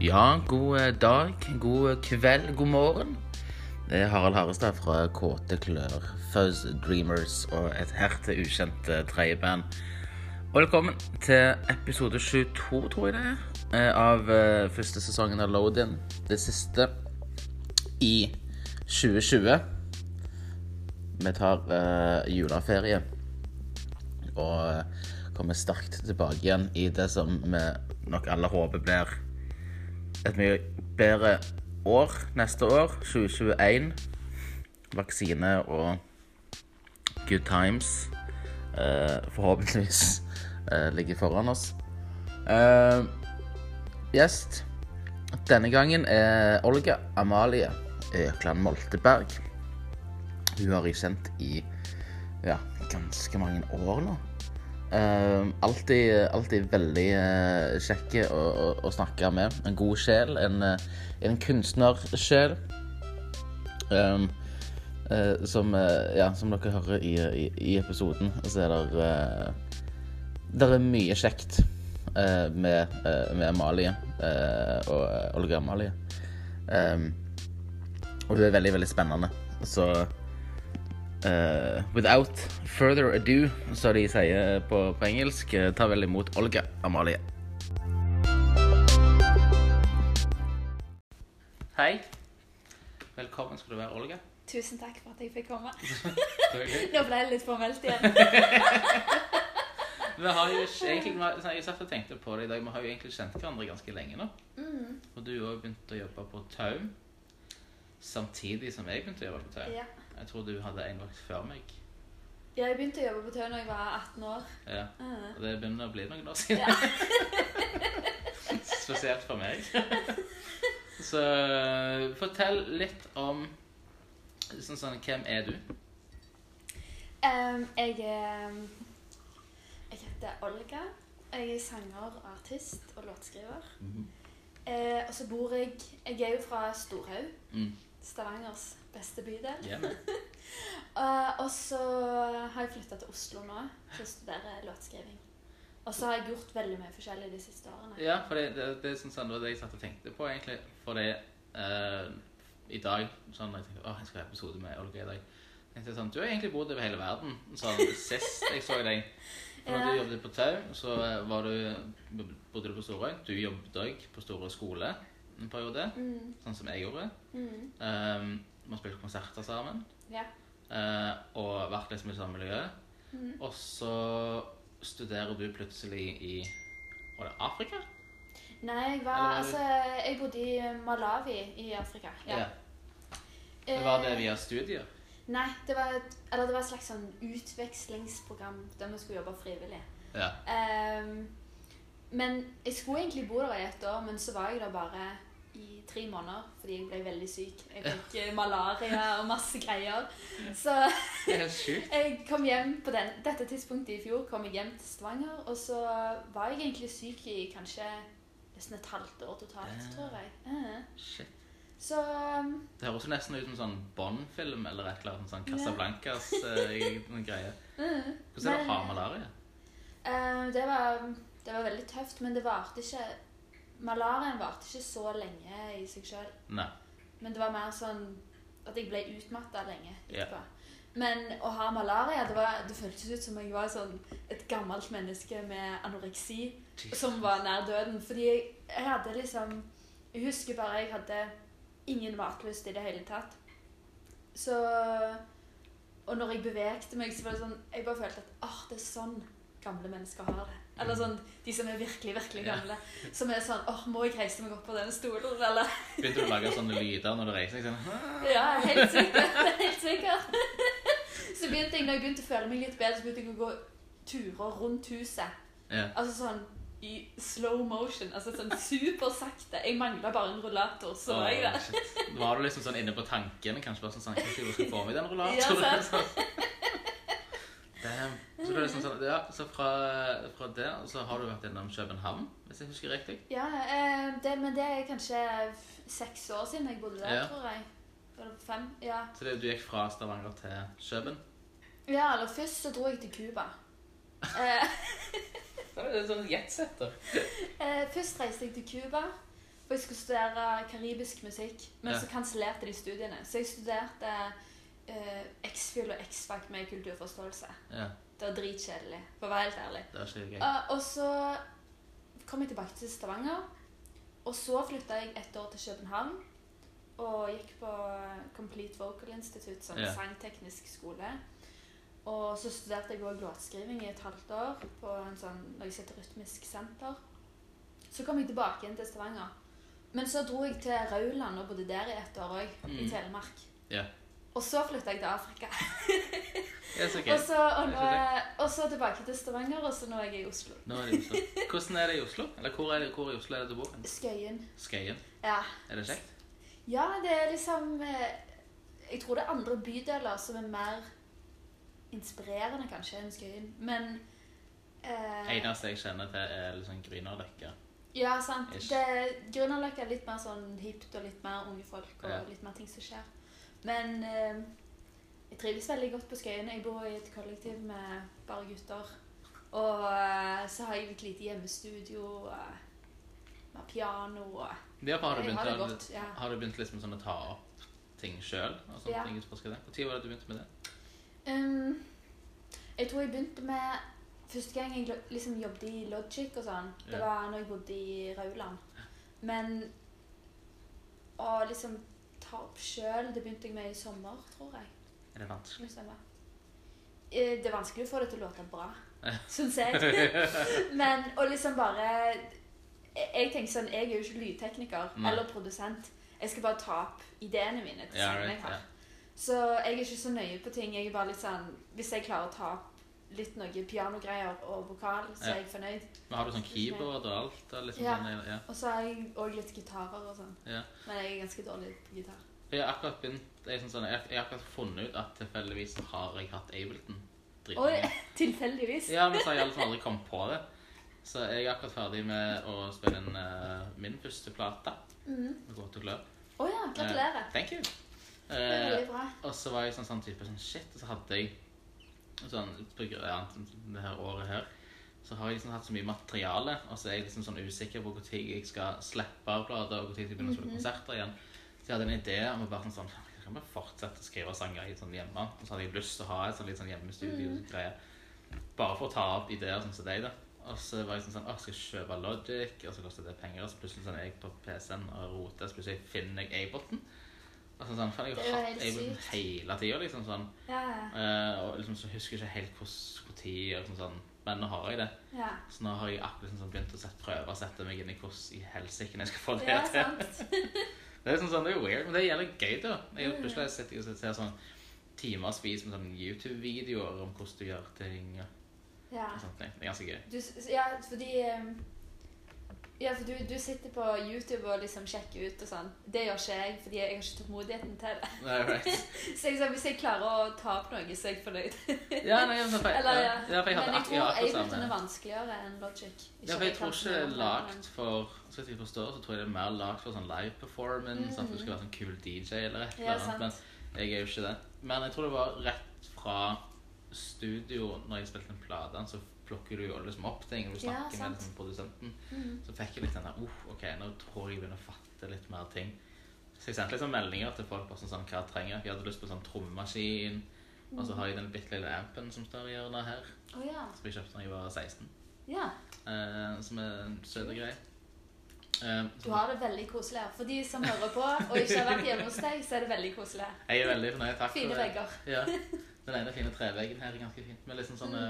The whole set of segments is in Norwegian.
Ja, god eh, dag, god kveld, god morgen. Det er Harald Harestad fra Kåte Klør, Fuzz Dreamers og et hertil ukjent eh, tredjeband. Og velkommen til episode 22, tror jeg det er, eh, av eh, første sesongen av Load-In. Det siste i 2020. Vi tar uh, juleferie og eh, kommer sterkt tilbake igjen i det som vi nok alle håper blir et mye bedre år neste år, 2021. Vaksine og good times eh, forhåpentligvis eh, ligger foran oss. Eh, gjest denne gangen er Olga Amalie Økland Molteberg. Hun har jeg kjent i ja, ganske mange år nå. Uh, alltid, alltid veldig uh, kjekke å, å, å, snakke med. En god sjel. En, uh, en kunstnersjel. Um, som, ja, som dere hører i, i, i episoden, så er det Det er mye kjekt med, med Amalie og Olga Amalie. Um, og hun er veldig, veldig spennende. Så Uh, without further ado, som de sier på, på engelsk, uh, ta vel imot Olga Amalie. Hei. Velkommen skal du være, Olga. Tusen takk for at jeg fikk komme. Nå ble det litt formelt igjen. vi har jo egentlig, Jeg satt og tenkte på det i dag, vi har jo egentlig kjent hverandre ganske lenge nå. Mm. Og du har begynt å jobbe på Taum samtidig som jeg begynte å jobbe på Taum. Ja. Jeg tror du hadde en vakt før meg. Ja, jeg begynte å jobbe på Tøyen da jeg var 18 år. Ja, Mm. Og det begynner å bli noen år siden. Spesielt for meg. Så fortell litt om sånn, sånn, Hvem er du? Um, jeg er Jeg heter Olga. Jeg er sanger, artist og låtskriver. Eh, og så bor jeg Jeg er jo fra Storhaug. Mm. Stavangers beste bydel. Yeah. og så har jeg flytta til Oslo nå for å studere låtskriving. Og så har jeg gjort veldig mye forskjellig de siste årene. Ja, for det, det, det, sånn, sånn, det var det jeg satt og tenkte på, egentlig. For det uh, I dag sånn, jeg tenkte, åh, jeg skal ha episode med Olga i dag. tenkte jeg sånn, Du har egentlig bodd over hele verden. Sånn, Sist jeg så deg når Ja. du jobbet på Tau, så eh, var du, bodde du på Storøy. Du jobbet òg på Storøy skole en periode, Mm, sånn som jeg gjorde. mm, Um, vi har spilt konserter sammen. ja. eh, og vært liksom i samme miljø. Mm. Og så studerer du plutselig i Var det Afrika? Nei, jeg var Eller- Altså, jeg bodde i Malawi i Afrika. Ja. Det var det Eh, via studier? Nei, det var, et, eller det var et slags sånn utvekslingsprogram der vi skulle jobbe frivillig. Ja. Um, men jeg skulle egentlig bo der i et år, men så var jeg der bare i tre måneder fordi jeg ble veldig syk. Jeg fikk ja. malaria og masse greier. Så jeg kom hjem på den, dette tidspunktet i fjor kom jeg hjem til Stavanger, og så var jeg egentlig syk i kanskje nesten et halvt år totalt, ja. tror jeg. Eh, Shit. Så um, Det høres jo nesten ut som sånn Bond-film eller et eller annet sånn Ja. Casablancas eh, noen greie. eh, Hvordan er det å ha malaria? Uh, det, var, det var veldig tøft, men det varte ikke Malariaen varte ikke så lenge i seg sjøl. Men det var mer sånn at jeg ble utmatta lenge etterpå. Yeah. Men å ha malaria, det, var, det føltes ut som jeg var sånn et gammelt menneske med anoreksi som var nær døden. Fordi jeg, jeg hadde liksom Jeg husker bare jeg hadde ingen matlyst i det hele tatt. Så Og når jeg bevegte meg, så var det sånn Jeg bare følte at åh, det er sånn gamle mennesker har det. Eller sånn de som er virkelig, virkelig Ja. gamle. Som er sånn åh, må jeg reise meg opp på denne stolen, eller Begynte du å lage sånne lyder når du reiser? Sånn, Ja, helt sikkert. Helt sikkert. Så begynte jeg, når jeg begynte å føle meg litt bedre, så begynte jeg å gå turer rundt huset. ja. Altså sånn i slow motion. Altså sånn supersakte. Jeg mangla bare en rullator, så var jeg der. shit. Var du liksom sånn inne på tanken? Kanskje bare sånn sånn, Kanskje jeg skal få meg den Ja, rullatoren? Damn. Så, det er liksom sånn, ja, så fra, fra det så har du vært gjennom København, hvis jeg husker riktig? Ja, eh, det, men det er kanskje seks år siden jeg bodde der, Ja. tror jeg. Eller fem. Ja. Så det, du gikk fra Stavanger til Køben? ja, eller først så dro jeg til Cuba. er Det er sånn jetsetter. eh, først reiste jeg til Cuba. For jeg skulle studere karibisk musikk, men Ja. så kansellerte de studiene. Så jeg studerte uh, X-Fuel og X-Fac med kulturforståelse. Ja, Det var dritkjedelig, for å være helt ærlig. det var. Uh, og så kom jeg tilbake til Stavanger. Og så flytta jeg et år til København og gikk på Complete Vocal Institute, som Ja. sangteknisk skole. Og så studerte jeg også låtskriving i et halvt år på en sånn, Rytmisk senter. Så kom jeg tilbake igjen til Stavanger. Men så dro jeg til Rauland og bodde der i et år òg, i Mm. Telemark. Ja. Og så flytta jeg til Afrika. Er så Og så, og, nå, og så tilbake til Stavanger, og så nå er jeg i Oslo. Nå er det i Oslo. Hvordan er det i Oslo? Eller hvor, er det, hvor i Oslo er det du bor? Skøyen. Skøyen? Ja. Er det kjekt? Ja, det er liksom eh, Jeg tror det er andre bydeler som er mer inspirerende, kanskje, enn Skøyen. Men eh, Eneste jeg kjenner til, er liksom Grünerløkka. Ja, sant. Grünerløkka er litt mer sånn hipt og litt mer unge folk og Ja. litt mer ting som skjer. Men eh, jeg trives veldig godt på Skøyen. Jeg bor i et kollektiv med bare gutter. Og eh, så har jeg et lite hjemmestudio eh, med piano og Derfor har du Jeg begynt, har det å- godt, ja. har du begynt liksom sånn å ta opp ting sjøl? Når Ja. var det du begynte med det? Um, jeg tror jeg begynte med Første gang jeg lo- liksom jobbet i Logic og sånn, det Ja. var når jeg bodde i Rauland. Men å liksom ta opp sjøl, det begynte jeg med i sommer, tror jeg. Er det vanskelig? Det. Eh, Det er vanskelig å få det til å låte bra, syns jeg. Men å liksom bare jeg tenker sånn, jeg er jo ikke lydtekniker Nei. eller produsent. Jeg skal bare ta opp ideene mine til Ja, right, jeg har. ja. Så jeg er ikke så nøye på ting. Jeg er bare litt sånn Hvis jeg klarer å ta opp litt noe pianogreier og vokal, så er jeg fornøyd. Men har du sånn keyboard og alt? Og liksom Ja. sånn, ja. Og så har jeg òg litt gitarer og sånn. Ja. Men jeg er ganske dårlig på gitar. Jeg har akkurat begynt jeg, sånn, sånn, jeg, jeg har akkurat funnet ut at tilfeldigvis har jeg hatt Ableton. Dritlenge. tilfeldigvis. Ja, men så har jeg liksom aldri kommet på det. Så jeg er akkurat ferdig med å spille inn uh, min første plate. Mm. Gåte og klør. Å ja, gratulerer. Thank you. Det er Eh, veldig bra. og så var jeg sånn, sånn type sånn shit, og så hadde jeg sånn på grunn det her året her, så har jeg liksom hatt så mye materiale, og så er jeg liksom sånn usikker på når jeg skal slippe av bladet, og når jeg skal begynne å spille Mhm. konserter igjen. Så jeg hadde en idé om å bare sånn sånn, kan bare fortsette å skrive sanger i sånn hjemme, og så hadde jeg lyst til å ha et sånn litt sånn hjemmestudio-greie, bare for å ta opp ideer sånn som deg da. Og så var jeg sånn sånn, å, skal jeg kjøpe Logic, og så koster det penger, og så plutselig sånn er jeg på PC-en og roter, så plutselig finner jeg Ableton. Og så sånn, for jeg har jo hatt Ableton hele tida, liksom sånn. Ja, ja. Eh, og liksom så husker jeg ikke helt hvor tid og liksom sånn. Men nå har jeg det. ja. Så nå har jeg akkurat liksom sånn begynt å sette, prøve å sette meg inn i hvordan i helsike jeg skal få det Ja, til. sant. Det er sånn, sånn, det er weird, men det gjelder gøy, da. Jeg Mm. plutselig sitter jeg og ser sånn timevis med sånn YouTube-videoer om hvordan du gjør ting. og Ja. sånt. Det er ganske gøy. Du, ja, fordi um, Ja, for du, du sitter på YouTube og liksom sjekker ut og sånn. Det gjør ikke jeg, fordi jeg har ikke tålmodigheten til det. Nei, right. Så jeg, sa, hvis jeg klarer å ta opp noe, så er jeg fornøyd. Ja, nei, men, for, Eller, ja. ja, for jeg hadde Men jeg tror Ableton er vanskeligere enn Logic. Ja, for jeg tror ikke det er lagd lagt for Så vidt jeg forstår, så tror jeg det er mer lagt for sånn live performance. At du skal være sånn kul DJ eller et Mm. Eller annet. Ja, Men jeg er jo ikke det. Men jeg tror det var rett fra studio når jeg spilte en plate, så plukker du jo liksom opp ting, og du Ja, snakker med liksom, produsenten. Mhm. Så fikk jeg litt den der oh, OK, nå tror jeg jeg begynner å fatte litt mer ting. Så jeg sendte liksom meldinger til folk bare sånn, sånn hva jeg trenger. Jeg hadde lyst på sånn trommemaskin. Og så har jeg den bitte lille ampen som står i hjørnet her, Oh, ja. som jeg kjøpte da jeg var 16. ja. Eh, som er en søt greie. Um, Du har det veldig koselig her. For de som hører på og ikke har vært hjemme hos deg, så er det veldig koselig. Jeg er veldig fornøyd. Takk Fine vegger. Ja. Den ene fine treveggen her er ganske fint. Med liksom sånne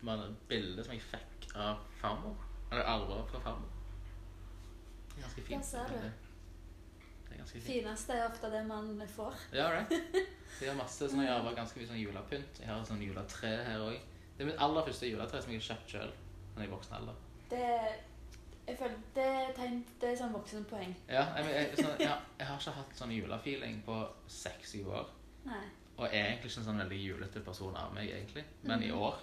mm. bilder som jeg fikk av farmor. Eller arver fra farmor. Ganske fint. Der ser du. Det er ganske fint. Fineste er ofte det man får. Ja, right. Jeg har masse sånn, jeg arver ganske mye sånn julepynt. Jeg har sånn juletre her òg. Det er mitt aller første juletre som jeg har kjøpt sjøl. Jeg er voksen alder. Det, jeg føler, det, er tegn, det er sånn voksenpoeng. Ja, jeg, jeg, sånn, ja, jeg har ikke hatt sånn julefeeling på seks-syv år. Nei. Og er egentlig ikke en sånn veldig julete person av meg, egentlig. Men i Mhm. år,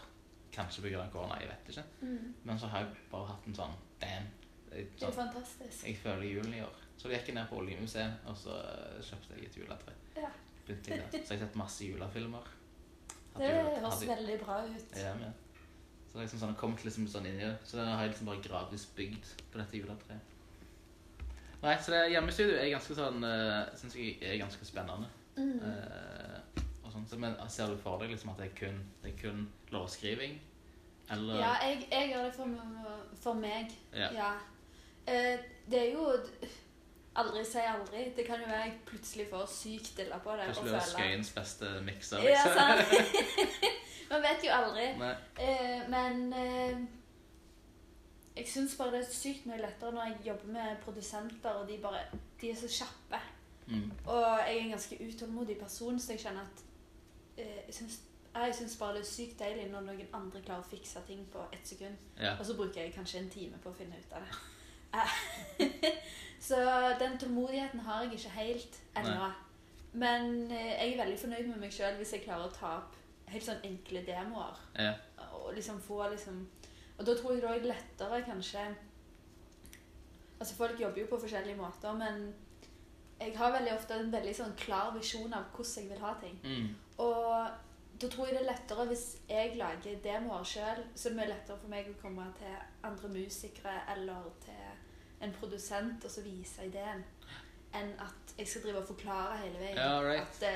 kanskje pga. korona, jeg vet ikke. Mm. Men så har jeg bare hatt en sånn damn. Jeg, Det er sånn, fantastisk. jeg føler julen i år. Så jeg gikk ned på Oljemuseet, og så eh, kjøpte jeg et juletre. Ja. Jeg. Så jeg har sett masse julefilmer. Hatt Det jule- høres hadde- veldig bra ut. Ja, men. Så det liksom sånn, jeg kom liksom sånn inn i det. Så den har jeg liksom bare gradvis bygd på dette juletreet. Nei, så det hjemmestudio er ganske sånn uh, Syns jeg er ganske spennende. Mm. Eh, og sånn. Men ser du for deg liksom at det er kun, det er kun låtskriving? Eller Ja, jeg, jeg gjør det for, for meg. Ja. Ja. Eh, det er jo Aldri si aldri. Det kan jo være jeg plutselig får sykt dilla på det. Kanskje du er Skøyens beste mikser? Ja, Liksom. sant. Man vet jo aldri. Eh, men eh, jeg syns bare det er sykt mye lettere når jeg jobber med produsenter, og de bare De er så kjappe. Mm. Og jeg er en ganske utålmodig person, så jeg kjenner at jeg syns jeg syns bare det er sykt deilig når noen andre klarer å fikse ting på ett sekund. Ja. Og så bruker jeg kanskje en time på å finne ut av det. Eh, så den tålmodigheten har jeg ikke helt ennå. Men eh, jeg er veldig fornøyd med meg sjøl hvis jeg klarer å ta opp helt sånn enkle demoer. Ja. Og liksom få liksom Og da tror jeg det er lettere kanskje Altså folk jobber jo på forskjellige måter, men jeg har veldig ofte en veldig sånn klar visjon av hvordan jeg vil ha ting. Mm. Og da tror jeg det er lettere hvis jeg lager demoer sjøl, så er det mye lettere for meg å komme til andre musikere eller til en produsent og så vise ideen, enn at jeg skal drive og forklare hele veien. Ja, right. At det,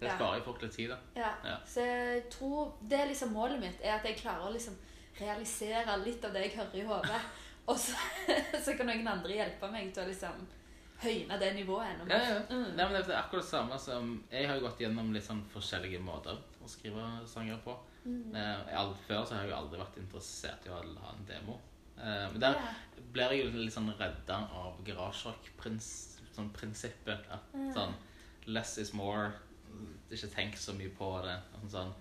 Det sparer jo folk litt tid, da. Ja. Ja. Så jeg tror Det er liksom målet mitt, er at jeg klarer å liksom realisere litt av det jeg hører i hodet. Og så, så kan noen andre hjelpe meg til å liksom høyne det nivået enda Ja, mer. ja. Mm. Nei, men det er akkurat det samme som Jeg har jo gått gjennom litt sånn forskjellige måter å skrive sanger på. Mm. Eh, før så har jeg aldri vært interessert i å ha en demo. Eh, men der yeah. blir jeg jo litt sånn redda av garasjerock-prinsippet. Sånn prinsippet, at Mm. sånn Less is more. Ikke tenk så mye på det. Sånn, sånn.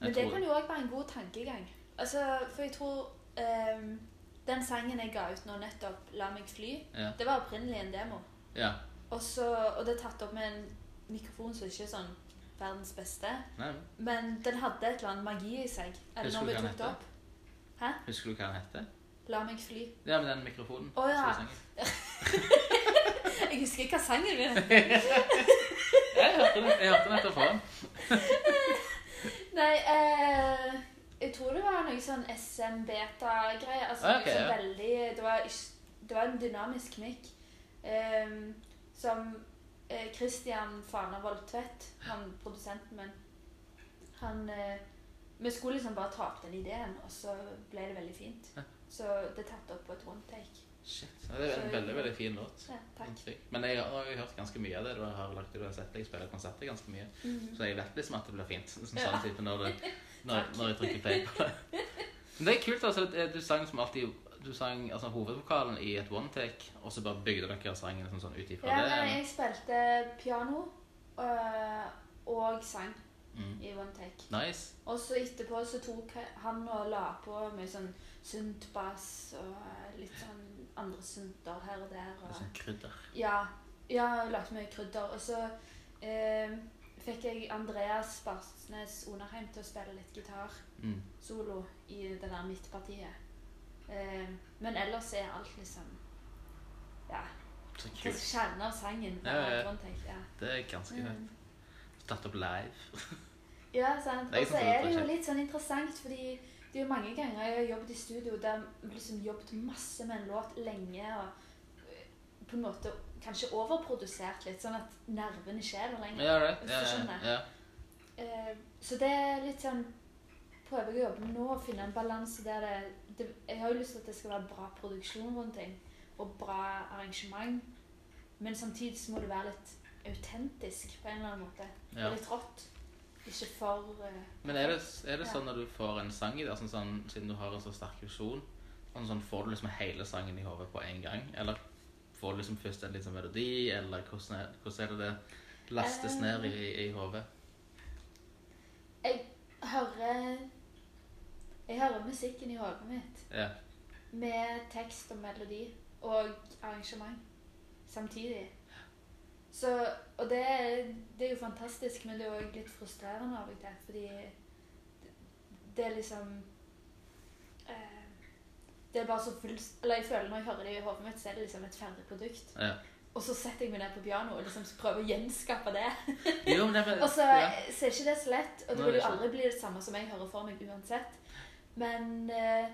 Men det tror- kan jo òg være en god tankegang. Altså, for jeg tror um, Den sangen jeg ga ut nå nettopp, 'La meg fly', Ja. det var opprinnelig en demo. Ja. Og, så, og det er tatt opp med en mikrofon som ikke er sånn verdens beste. Nei, Men den hadde et eller annet magi i seg. Eller Husker når du vi hva den tok det opp. Hæ? Husker du hva den heter? La meg fly. Ja, med den mikrofonen. Å, ja. som vi sang i. Jeg husker hva sangen min er. Jeg hørte den, jeg hørte den etterpå. Nei, eh, jeg tror det var noe sånn SM-beta-greie. Altså, Ah, ok, noe sånn ja. veldig, det, var, ikke- det var en dynamisk ehm, som eh, Christian Fana Voldtvedt, han produsenten min, han eh, Vi skulle liksom bare ta opp den ideen, og så ble det veldig fint. Så det er tatt opp på et one take. Shit. Ja, det er en veldig veldig fin låt. Ja, takk. Men jeg har jo hørt ganske mye av det du har lagt du har sett. Jeg spiller konserter ganske mye. Mhm. Så jeg vet liksom at det blir fint. Sånn, Ja. sånn type når, du, når, når jeg trykker play på det. Men det er kult altså, du sang som alltid Du sang altså, hovedvokalen i et one take, og så bare bygde dere sangen sånn, sånn ut ifra Ja, det. nei, jeg spilte piano øh, og sang Mm. i one take. Nice. Og så etterpå så tok han og la på mye sånn sunt bass og litt sånn andre synter her og der. Er Og, sånn krydder. ja, ja, lagt mye krydder. Og så øh, fikk jeg Andreas Barsnes Onarheim til å spille litt Mm. gitarsolo i det der midtpartiet. Eh, men ellers er alt liksom Ja. Så er kult. kjernen av sangen. Ja, ja, ja. ja. Det er ganske mm. høyt. Tatt opp live. Ja, sant. Og så er det det jo litt sånn interessant, fordi det er jo mange ganger jeg har jobbet i studio der jeg liksom jobbet masse med en låt lenge og øh, på en måte kanskje overprodusert litt, sånn at nervene ikke er der lenger. Ja, right. Hvis Ja, du ja, skjønner. ja. Eh, så det er litt sånn Prøver jeg å jobbe nå å finne en balanse der det, det Jeg har jo lyst til at det skal være bra produksjon rundt ting, og bra arrangement, men samtidig så må det være litt autentisk på en eller annen måte. Ja. Og litt rått. Ikke for uh, Men er det, er det Ja. sånn når du får en sang i det, sånn, sånn, siden du har en så sterk visjon, sånn, sånn, får du liksom hele sangen i hodet på en gang? Eller får du liksom først en liten melodi, eller hvordan er, hvordan er det det lastes um, ned i, i hodet? Hører Jeg hører musikken i hodet mitt Ja. med tekst og melodi og arrangement samtidig. Så, og det, det er jo fantastisk, men det er òg litt frustrerende av og til, fordi det, det er liksom eh, Det er bare så fullst, Eller jeg føler når jeg hører det i hodet mitt, så er det liksom et ferdig produkt. ja. Og så setter jeg meg ned på piano og liksom prøver å gjenskape det. Jo, men det er Og så, ja. så er ikke det så lett, og det vil jo aldri bli det samme som jeg hører for meg uansett. Men eh,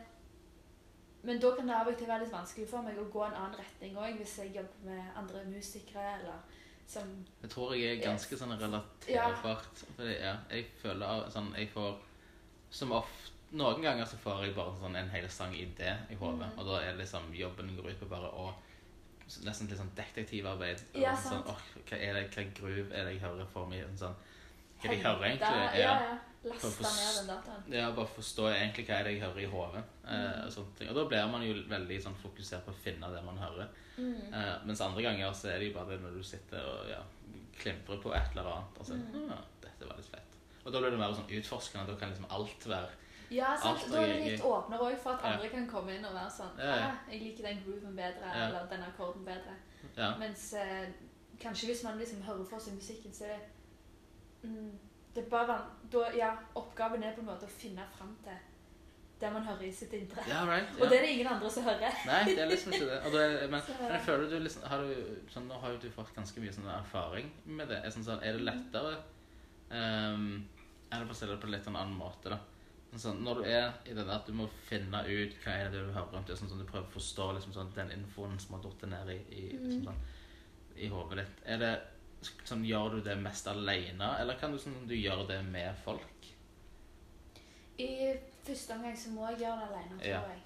men da kan det av og til være litt vanskelig for meg å gå en annen retning òg, hvis jeg jobber med andre musikere eller som Jeg tror jeg er ganske sånn relaterbart. Fordi, ja, jeg føler sånn Jeg får som ofte Noen ganger så får jeg bare sånn en hel sang i det i hodet, mm. og da er det liksom jobben går ut på bare å Nesten litt sånn detektivarbeid. Ja, sånn, åh, hva er det, hva gruv er det jeg hører for meg? Sånn, hva de jeg hører egentlig? Ja, ja. lasta ned den dataen. Ja, bare forstå egentlig hva er det jeg hører i hodet. Eh, og sånne ting. Og da blir man jo veldig sånn fokusert på å finne det man hører. Mm. Eh, mens andre ganger så er det jo bare det når du sitter og ja, klimprer på et eller annet. Og så Mm. «Ah, dette var litt fett. Og da blir det mer sånn utforskende. Da kan liksom alt være Ja, sant. Da er det litt åpnere òg for at Ja. andre kan komme inn og være sånn Ja, ja. ah, 'Jeg liker den grooven bedre', Ja. eller 'den akkorden bedre'. Ja. Mens eh, kanskje hvis man liksom hører for seg musikken, så er det mm, Det er bare da, Ja, oppgaven er på en måte å finne fram til det man hører i sitt indre. ja, right. Og det er det ingen andre som hører. Nei, det er liksom ikke det. Det er, men, Så- men jeg føler du liksom har du, sånn, Nå har jo du fått ganske mye sånn erfaring med det. Er, sånn, sånn, er det lettere um, Eller for å stille det på en litt annen måte, da. Sånn, når du er i det der at du må finne ut hva er det du hører om, det sånn, sånn, du prøver å forstå liksom, sånn, den infoen som har datt ned i, i, Mm. liksom, sånn, i hodet ditt. Er det, sånn, gjør du det mest alene, eller kan du, sånn, du gjøre det med folk? I første omgang så må jeg gjøre det alene, tror Ja. jeg.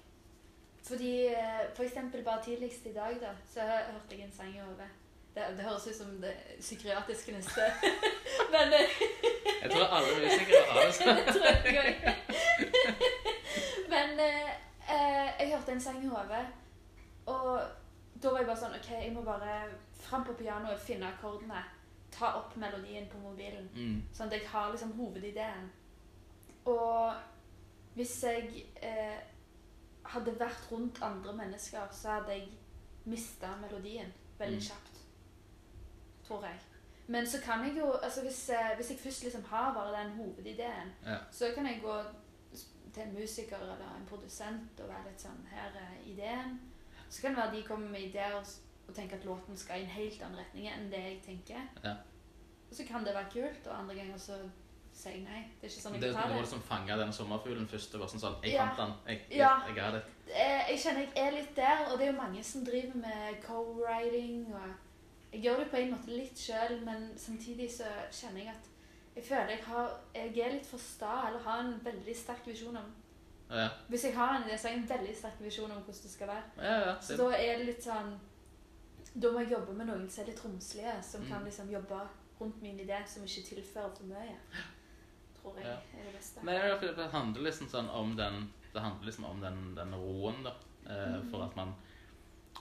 Fordi eh, for eksempel bare tidligst i dag, da, så hørte jeg en sang i hodet. Det, det høres ut som det psykiatriske neste. Men eh, Jeg tror alle musikere har det sånn. det tror jeg òg. Men eh, jeg hørte en sang i hodet, og da var jeg bare sånn OK, jeg må bare fram på pianoet, finne akkordene, ta opp melodien på mobilen. Mm. Sånn at jeg har liksom hovedideen. Og hvis jeg eh, hadde vært rundt andre mennesker, så hadde jeg mista melodien veldig Mm. kjapt. Tror jeg. Men så kan jeg jo altså hvis, eh, hvis jeg først liksom har bare den hovedideen, Ja. så kan jeg gå til en musiker eller en produsent og være litt sånn Her er ideen. Så kan det være de kommer med ideer og tenker at låten skal i en helt annen retning enn det jeg tenker. Ja. Og så kan det være kult, og andre ganger så sier jeg nei. Det er ikke sånn Det, jeg du tar må det. liksom fange den sommerfuglen først. og bare sånn sånn, Jeg Ja. fant den. Jeg, jeg, Ja. jeg ga det. Eh, Jeg kjenner jeg er litt der, og det er jo mange som driver med co-writing. og Jeg gjør det på en måte litt sjøl, men samtidig så kjenner jeg at jeg føler jeg, har, jeg er litt for sta, eller har en veldig sterk visjon om Ja, Hvis jeg har en idé, så har jeg en veldig sterk visjon om hvordan det skal være. ja. ja. Så da er det litt sånn Da må jeg jobbe med noen som er litt romslige, som Mm. kan liksom jobbe rundt min idé, som ikke tilfører for mye. Tror jeg er det beste. men det handler liksom sånn om den Det handler liksom om den, den roen, da. Eh, mm. For at man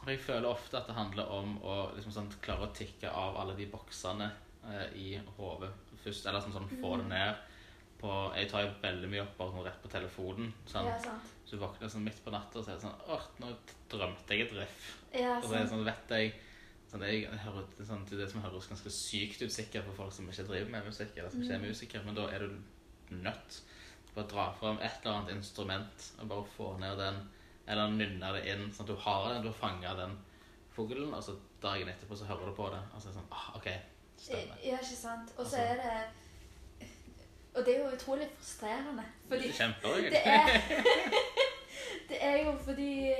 For jeg føler ofte at det handler om å liksom sånn, klare å tikke av alle de boksene eh, i hodet først. Eller sånn, sånn få det Mhm. ned på Jeg tar jo veldig mye opp bare sånn rett på telefonen. Sånn. Ja, sant. Så du våkner sånn midt på natta og så er det sånn Åh, nå drømte jeg et riff. Ja, Og så er det sånn, vet jeg sånn, jeg hører, det, er sånn, det det som høres ganske sykt ut sikkert for folk som ikke driver med musikk, eller som ikke er Mm. musikere, men da er du nødt til å dra fram et eller annet instrument og bare få ned den, eller nynne det inn, sånn at du har den, du har fanget den fuglen, og så dagen etterpå så hører du på det, og så er det sånn, ah, ok, stemmer. Ja, ikke sant. Og så Altså- er det Og det er jo utrolig frustrerende. Fordi Kjempeorgel. det er Det er jo fordi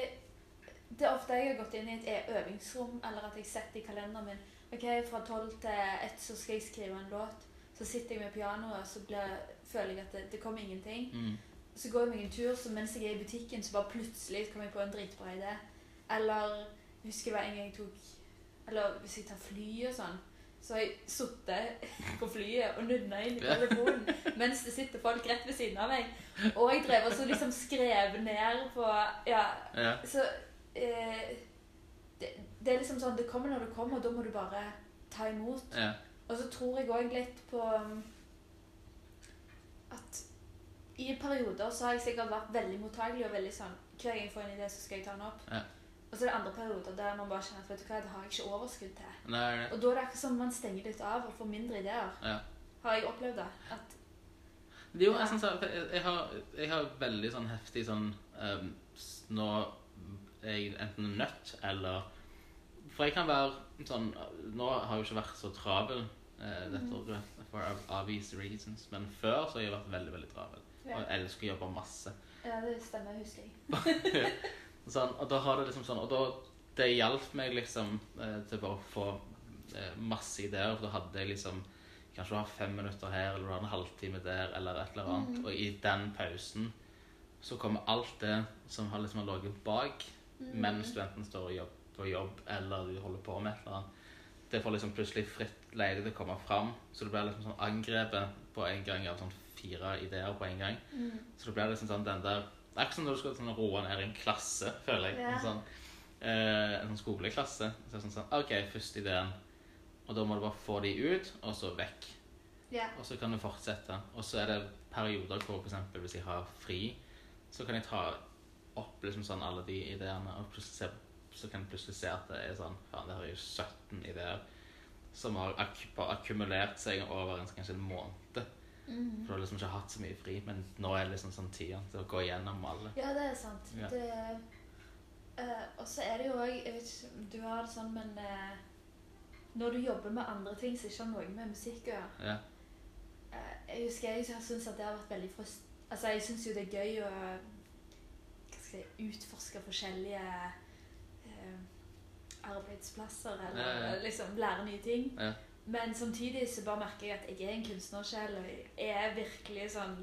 Det er ofte jeg har gått inn i et øvingsrom, eller at jeg setter i kalenderen min Ok, fra tolv til ett så skal jeg skrive en låt. Så sitter jeg med pianoet, og så blir, føler jeg at det, det kommer ingenting. Mm. Så går jeg meg en tur, så mens jeg er i butikken, så bare plutselig kommer jeg på en dritbra idé. Eller jeg husker var en gang jeg tok Eller hvis jeg tar fly og sånn, så har jeg sittet på flyet og nunna inn i telefonen mens det sitter folk rett ved siden av meg. Og jeg drev også liksom skrev ned på Ja, Ja, så eh, det, det er liksom sånn Det kommer når det kommer, og da må du bare ta imot. ja, Og så tror jeg òg litt på um, at i perioder så har jeg sikkert vært veldig mottagelig og veldig sånn Hver gang jeg får en idé, så skal jeg ta den opp. Ja. Og så er det andre perioder der man bare kjenner at vet du hva, det har jeg ikke overskudd til. nei, nei, Og da er det akkurat som man stenger litt av og får mindre ideer. ja. Har jeg opplevd det? At Jo, jeg, synes jeg, jeg, jeg, har, jeg har veldig sånn heftig sånn um, Nå er jeg enten nødt eller For jeg kan være sånn Nå har jeg jo ikke vært så travel uh, dette Mhm. året for obvious reasons, men før så har jeg vært veldig, veldig travel. ja, Og jeg elsker å jobbe masse. ja, det stemmer, husker jeg. Sånn, og da har det liksom sånn Og da, det hjalp meg liksom eh, til bare å få eh, masse ideer. For da hadde jeg liksom Kanskje du har fem minutter her, eller du har en halvtime der, eller et eller annet. Og i den pausen så kommer alt det som har liksom ligget bak mens du enten står og jobb, på jobb eller du holder på med et eller annet. Det får liksom plutselig fritt leide til å komme fram. Så du blir liksom sånn angrepet på en gang av sånn fire ideer på en gang. Så det blir liksom sånn den der Det er ikke som når du skal sånn roe ned i en klasse, føler jeg. Ja. En sånn, eh, en sånn skoleklasse. Så sånn sånn OK, første ideen. Og da må du bare få de ut, og så vekk. Ja. Og så kan du fortsette. Og så er det perioder hvor eksempel hvis jeg har fri, så kan jeg ta opp liksom sånn alle de ideene, og se, så kan jeg plutselig se at det er sånn Faen, det er jo 17 ideer som har akkumulert seg over en, kanskje en måned. Mhm. For du har liksom ikke hatt så mye fri, men nå er det liksom sånn tida til å gå igjennom alle. Ja, det er sant. Ja. Det, eh, og så er det jo òg Jeg vet ikke om du har det sånn, men uh, når du jobber med andre ting som ikke har noe med musikk å gjøre Ja. uh, Jeg husker jeg syntes at det har vært veldig frust... Altså, jeg syns jo det er gøy å si, utforske forskjellige arbeidsplasser, eller ja. liksom lære nye ting. Men samtidig så bare merker jeg at jeg er en kunstnersjel, jeg er virkelig sånn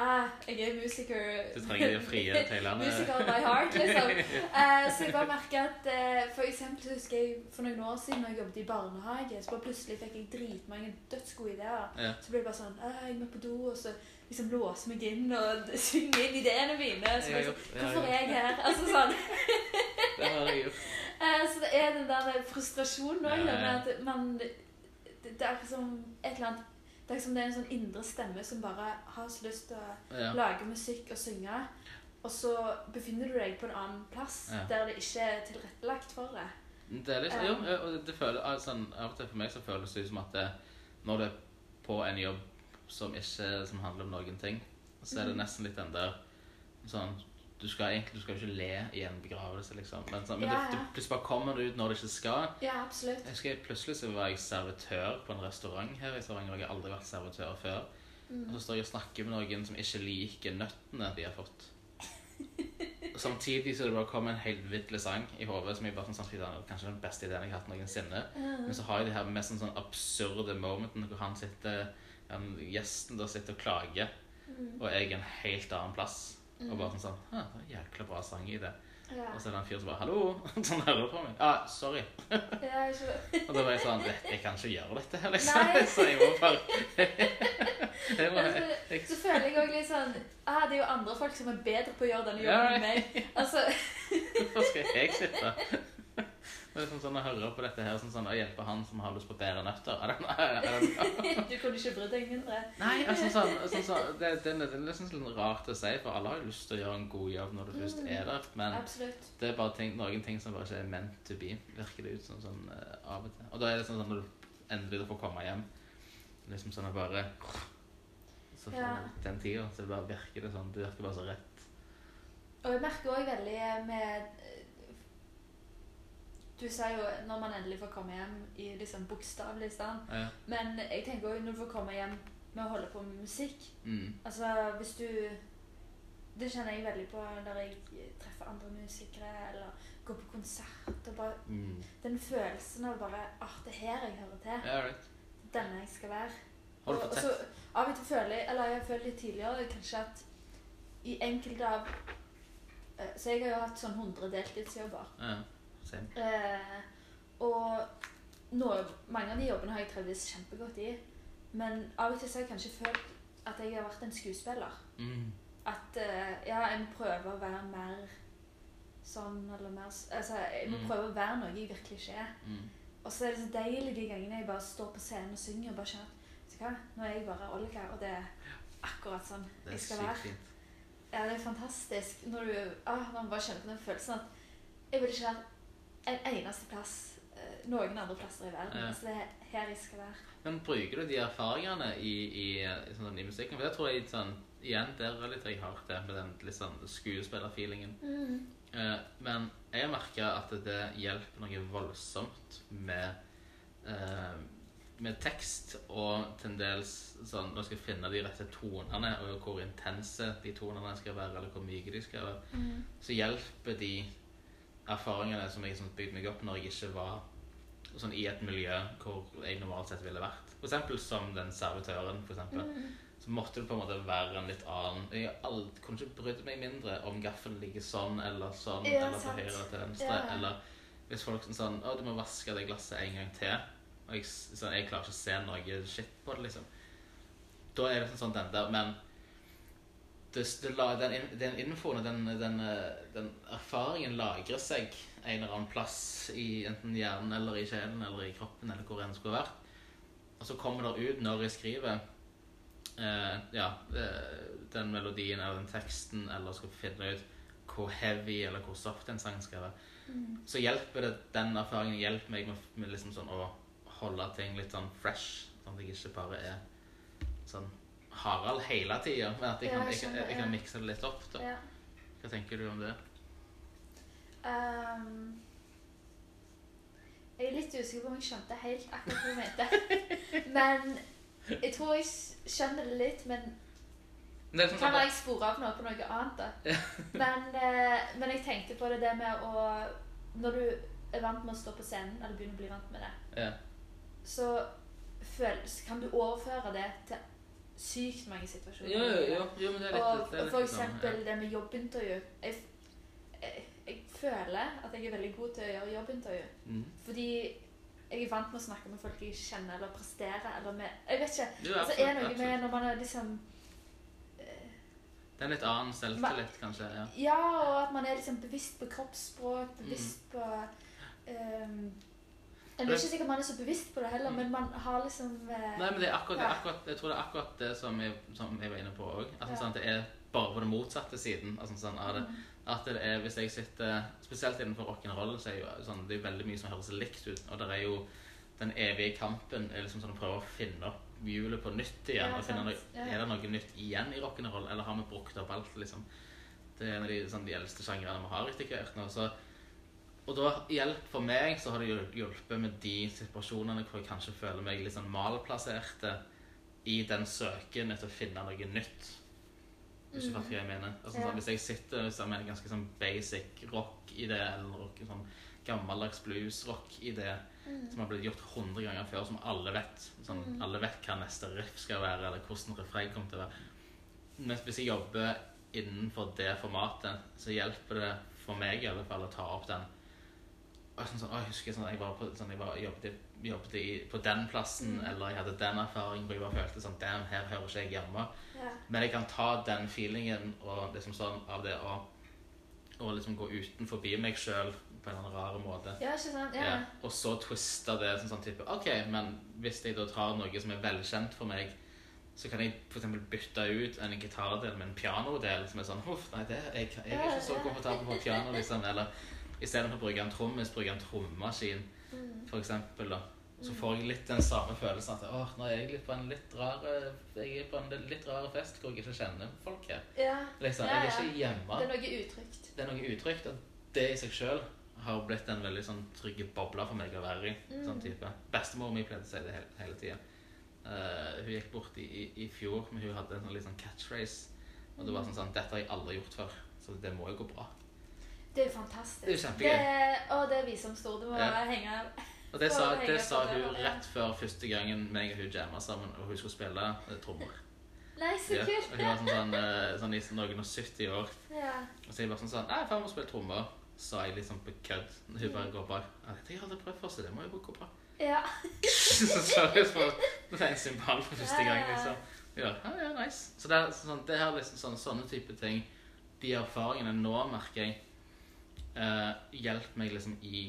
ah, Jeg er musiker. Du trenger de frie tailene. Musiker by heart, liksom. Uh, så jeg bare merker at uh, For eksempel husker jeg for noen år siden når jeg jobbet i barnehage, så bare plutselig fikk jeg dritmange dødsgode ideer. Ja. Så ble det bare sånn «Ah, Jeg må på do, og så liksom låse meg inn og synge inn ideene mine. Så Jeg jeg har Hvorfor er jeg her? Altså sånn. Det har jeg gjort. Uh, så det er den der frustrasjonen òg, Ja, at man det, det er som et eller annet Det er som det er en sånn indre stemme som bare har så lyst til å Ja. lage musikk og synge, og så befinner du deg på en annen plass Ja. der det ikke er tilrettelagt for det. Det er litt, jo, og det føler, altså, Av og til for meg så føles det som at det, når du er på en jobb som ikke som handler om noen ting, så er det Mhm. nesten litt den der sånn Du skal egentlig du skal jo ikke le i en begravelse, liksom. Men, så, men Ja, det, ja. det plutselig bare kommer det ut når det ikke skal. Ja, absolutt. Jeg husker Plutselig så var jeg servitør på en restaurant her i Stavanger. og Jeg har aldri vært servitør før. Mm. Og så står jeg og snakker med noen som ikke liker nøttene de har fått. Og Samtidig så det bare kommet en helt vidtlig sang i hodet som jeg bare sånn, samtidig er kanskje den beste ideen jeg har hatt noensinne. Men så har jeg de her mest sånn, sånn absurde momentene hvor han sitter, han, gjesten da sitter og klager, Mm. og jeg er en helt annen plass. Og bare sånn sånn «Hæ, det var jækla bra sang i det. Ja. Og så er det en fyr som bare 'Hallo!' Sånn hører på meg. Ja, sorry. Ja, jeg skjønner. Og da var jeg sånn «Jeg- Jeg kan ikke gjøre dette her, liksom. Nei. Så jeg må bare jeg må, Men jeg, så, så føler jeg òg litt sånn ah, Det er jo andre folk som er bedre på å gjøre denne jobben Ja. enn meg. Altså, Hvorfor skal jeg sitte? Det er sånn, sånn å høre på dette her, sånn, sånn, å hjelpe han som har lyst på bedre nøtter. Er det, er det, er det, du kunne ikke brydd deg mindre. Nei, altså, sånn, sånn, sånn, det, det, det er liksom sånn rart å si, for alle har jo lyst til å gjøre en god jobb når du først er der. Men Absolutt. det er bare ting, noen ting som bare ikke er meant to be, virker det ut som sånn eh, av og til. Og da er det sånn sånn når du endelig får komme hjem, liksom sånn å bare Så får Ja. du den tida, så det bare virker det sånn. Det virker bare så rett. Og jeg merker òg veldig med Du sa jo når man endelig får komme hjem i liksom bokstavelig stand. Ja. Men jeg tenker òg når du får komme hjem med å holde på med musikk Mm. Altså hvis du Det kjenner jeg veldig på når jeg treffer andre musikere eller går på konsert. og bare Mm. Den følelsen av bare at det er her jeg hører til. Ja, right. Denne jeg skal være. Har du fått og sett? av og til føler jeg, eller jeg har følt litt tidligere kanskje at i enkelte av eh, Så jeg har jo hatt sånn 100 deltidsjobber. Ja. Eh, og noe, mange av de jobbene har jeg trivdes kjempegodt i. Men av og til så har jeg kanskje følt at jeg har vært en skuespiller. Mm. At eh, ja, jeg må prøve å være mer sånn eller mer Altså, jeg må Mm. prøve å være noe jeg virkelig ikke er. Mm. Og så er det så deilig de gangene jeg bare står på scenen og synger og bare kjenner at hva, nå er jeg bare Olga, og det er akkurat sånn jeg skal være. fint. Ja, det er fantastisk når du ah, man bare kjenner på den følelsen at jeg vil ikke være en eneste plass eh, noen andre plasser i verden. Ja. Så det er her jeg skal være. Men bruker du de erfaringene i, i, i, sånn, i musikken? For det tror jeg sånn, igjen, det er litt jeg har det med den litt sånn skuespillerfeelingen. Eh, men jeg har merka at det hjelper noe voldsomt med eh, med tekst og til dels sånn Når jeg skal finne de rette tonene, og hvor intense de tonene skal være, eller hvor myke de skal være, Mm. så hjelper de erfaringene som jeg liksom bygde meg opp når jeg ikke var sånn, i et miljø hvor jeg normalt sett ville vært. Eksempel som den servitøren, for eksempel. Mm. Så måtte det på en måte være en litt annen Jeg aldri, kunne ikke brydd meg mindre om gaffelen ligger sånn eller sånn, Ja, eller på høyre eller til venstre. Ja. Eller hvis folk er sånn Å, du må vaske det glasset en gang til. Og jeg, sånn, jeg klarer ikke å se noe shit på det, liksom. Da er det sånn, sånn den der, men det, det, den, den infoen og den, den, den erfaringen lagrer seg en eller annen plass i enten hjernen eller i sjelen eller i kroppen eller hvor enn skulle vært. Og så kommer det ut når jeg skriver eh, ja, eh, den melodien eller den teksten, eller skal finne ut hvor heavy eller hvor soft en sang skal være. Mm. Så hjelper det, den erfaringen hjelper meg med, med liksom sånn å holde ting litt sånn fresh, sånn at jeg ikke bare er sånn Harald hele tida, men at jeg kan, jeg jeg, kan- jeg kan mikse det litt opp. da. Ja. Hva tenker du om det? Um, jeg er litt usikker på om jeg skjønte helt akkurat hva du mente. Men jeg tror jeg skjønner det litt, men det sånn kan være jeg spore av noe på noe annet, da? Men, eh, men jeg tenkte på det det med å Når du er vant med å stå på scenen, eller begynner å bli vant med det, ja. så føles, kan du overføre det til sykt mange situasjoner. Ja, ja, jo, men det er rett, Og, det er for eksempel det med jobbintervju. Jeg, jeg, jeg føler at jeg er veldig god til å gjøre jobbintervju. Mm. Fordi jeg er vant med å snakke med folk jeg kjenner, eller prestere, eller med Jeg vet ikke. Jo, Altså, er noe absolutt. med når man er liksom Det er litt annen selvtillit, kanskje. ja. Ja, og at man er liksom bevisst på kroppsspråk, Mm. bevisst på ehm, Jeg er ikke sikkert man er så bevisst på det heller, men man har liksom eh, Nei, men det er akkurat, det er akkurat, jeg tror det er akkurat det som jeg, som jeg var inne på òg. Altså, Ja. sånn, det er bare på den motsatte siden altså, sånn, det. mm, At det er, hvis jeg sitter Spesielt innenfor rock'n'roll, så er jo sånn, det er veldig mye som høres likt ut. Og det er jo den evige kampen er liksom sånn å prøve å finne opp hjulet på nytt igjen. Ja, og finne noe, Ja. Er det noe nytt igjen i rock'n'roll, eller har vi brukt opp alt? liksom? Det er en av de, sånn, de eldste sjangrene vi har etter hvert nå. Så, og da hjelp for meg så har det hjulpet med de situasjonene hvor jeg kanskje føler meg litt sånn malplasserte i den søken etter å finne noe nytt. Hvis du Mm. fatter hva jeg mener. Altså, sånn, hvis jeg sitter liksom, med en ganske sånn basic rock i det, eller noe sånn gammeldags blues-rock i det, mm, som har blitt gjort hundre ganger før, som alle vet. Sånn, Mm. Alle vet hva neste riff skal være, eller hvordan refreng kommer til å være. Men hvis jeg jobber innenfor det formatet, så hjelper det for meg i alle fall å ta opp den sånn, sånn, Jeg husker sånn, jeg var på, sånn, jeg var, jobbet, jobbet i, på den plassen, Mm. eller jeg hadde den erfaringen hvor jeg bare følte sånn Damn, her hører ikke jeg hjemme. ja. Men jeg kan ta den feelingen og liksom sånn av det å og liksom gå utenfor meg sjøl på en rar måte. ja, ikke sant? Ja. Ja. Og så twiste det som sånn type OK, men hvis jeg da tar noe som er velkjent for meg, så kan jeg f.eks. bytte ut en gitardel med en pianodel som er sånn Huff, nei, det, jeg, jeg er ikke så komfortabel på piano, liksom. Eller istedenfor å bruke en trommis, bruke en trommaskin, Mm. for eksempel. Da. Så får jeg litt den samme følelsen at åh, nå er jeg litt på en litt rar Jeg er på en litt rar fest hvor jeg ikke kjenner folk her. ja. Liksom, Ja, jeg er ikke hjemme. Det er noe utrygt. Det er noe utrygt, og det i seg sjøl har blitt en veldig sånn trygg boble for meg å være i. Mm. sånn type. Bestemor mi pleide å si det hele, hele tida. hun gikk bort i, i, i fjor, men hun hadde en sånn, litt sånn catchphrase. Og det var sånn sånn Dette har jeg aldri gjort før, så det må jo gå bra. Det er jo fantastisk. Det er jo kjempegøy. Det, å, det er står, Det må Ja. henge Og det sa, det sa hun det. rett før første gangen meg og hun jamma sammen, og hun skulle spille eh, trommer. Nei, så Ja. Og hun var sånn, sånn, eh, sånn noen og 70 år. Ja. Og så jeg bare sånn sånn Nei, far må spille trommer. Sa jeg liksom på kødd. Hun bare går bak. Dette har jeg aldri prøvd før, så det må jo gå bra. ja. så på det er en symbol for første gang, liksom. Ja, ja, ja, nice. Så det er sånn, det er liksom sånn, sånne type ting, de erfaringene nå, merker jeg, eh, hjelp meg liksom i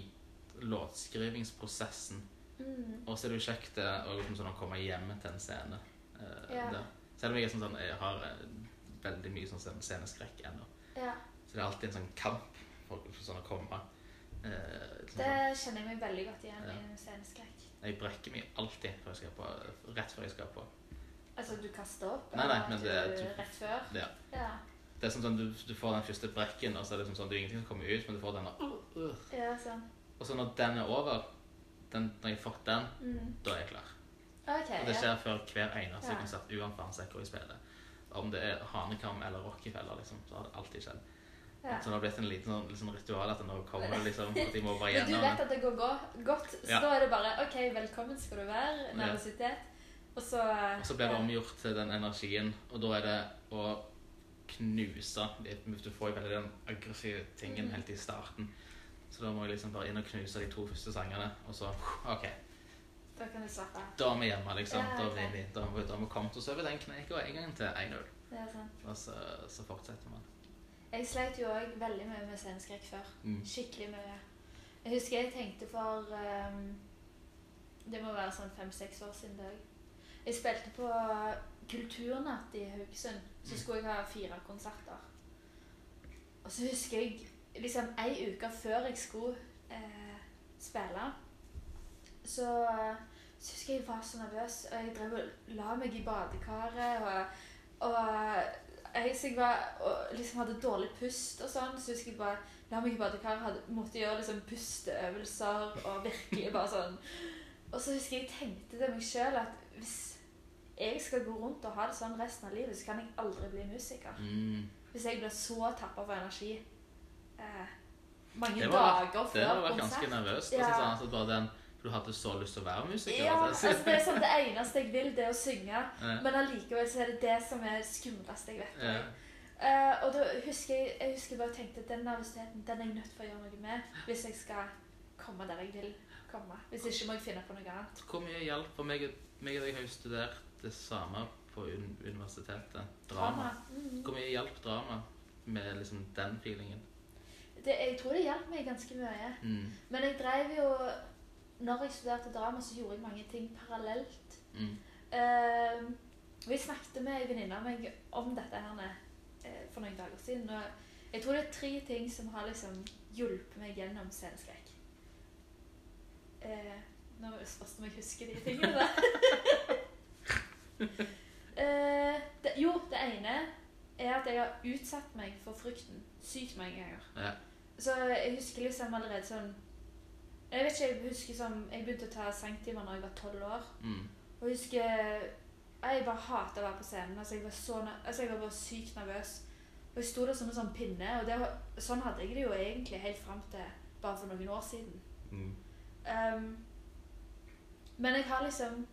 låtskrivingsprosessen. Mm. Og så er det jo kjekt å liksom sånn komme hjem til en scene. eh, yeah. Selv om jeg, sånn, sånn, jeg har eh, veldig mye sånn sceneskrekk ennå. Yeah. Så det er alltid en sånn kamp for, for sånn å komme. Eh, liksom Det sånn, kjenner jeg meg veldig godt igjen Ja. i sceneskrekk. jeg brekker meg alltid før på, rett før jeg skal på. Altså, du kaster opp? Nei, nei, men det du, Rett før? Ja. Ja. Det er sånn, sånn, du, du får den første brekken, og så er det sånn er ingenting som kommer ut, men du får den uh, uh. Ja, sånn. Og så når den er over, den, når jeg har fått den, Mm. da er jeg klar. Ok, Og det ja. skjer før hver eneste Ja. konsert, uansett hvor jeg spiller. Om det er Hanekam eller Rockefeller, liksom, så har det alltid skjedd. ja. Så det har blitt en liten sånn, liksom, ritual at nå kommer liksom, at de må bare gjennom. Men du vet at det går go- godt, så Ja. da er det bare OK, velkommen skal du være. Nervøsitet. Og så Og så blir det omgjort til den energien, og da er det å knuse litt. Du får jo veldig den aggressive tingen helt i starten. Så da må jeg liksom bare inn og knuse de to første sangene, og så OK. Da kan du slappe av. Da er vi hjemme, liksom. Ja, Da vi, da vi, da har vi kommet oss over den kneika en gang til 1-0. Det er sant. Og så, så fortsetter man. Jeg sleit jo òg veldig mye med sceneskrekk før. Mm. Skikkelig mye. Jeg husker jeg tenkte for um, Det må være sånn fem-seks år siden det òg. Jeg spilte på Kulturnatt i Haugesund. Så skulle jeg ha fire konserter. Og så husker jeg liksom ei uke før jeg skulle eh, spille, så, så husker jeg jeg var så nervøs. Og jeg drev og la meg i badekaret. Og, og jeg, jeg var, og liksom hadde dårlig pust og sånn. Så husker jeg bare la meg i badekaret, hadde, måtte gjøre liksom pusteøvelser og virkelig bare sånn. Og så husker jeg jeg tenkte til meg sjøl at hvis jeg skal gå rundt og ha det sånn resten av livet, så kan jeg aldri bli musiker. Mm. Hvis jeg blir så tappa for energi eh, mange Det var- dager Det før har vært ganske nervøst. Ja. Sånn, altså, bare den, for du hadde så lyst til å være musiker. Ja, altså. altså det er sånn det eneste jeg vil, det er å synge. Ja. Men allikevel så er det det som er det skumleste jeg vet. Ja. Uh, og da husker jeg, jeg husker bare tenkte at den nervøsiteten den er jeg nødt til å gjøre noe med hvis jeg skal komme der jeg vil komme. Hvis ikke må jeg finne på noe annet. Hvor mye hjelp for meg, meg og deg har jo studert det samme på un universitetet. Drama. Mhm. Hvor mye hjalp drama med liksom den feelingen? Det, jeg tror det hjalp meg ganske mye. Mm. Men jeg drev jo Når jeg studerte drama, så gjorde jeg mange ting parallelt. Mm. Uh, vi snakket med ei venninne av meg om dette her uh, for noen dager siden. Og jeg tror det er tre ting som har liksom hjulpet meg gjennom sceneskrekk. Uh, nå spørs det om jeg husker de tingene. eh, det, jo, det ene er at jeg har utsatt meg for frykten sykt mange ganger. Ja. Så jeg husker liksom allerede sånn Jeg vet ikke, jeg husker som Jeg begynte å ta sangtimer da jeg var tolv år. Mm. Og jeg husker Jeg bare hater å være på scenen. Altså, jeg var så altså, jeg var bare sykt nervøs. Og jeg sto der som en sånn pinne. Og det sånn hadde jeg det jo egentlig helt fram til bare for noen år siden. Mm. Um, men jeg har liksom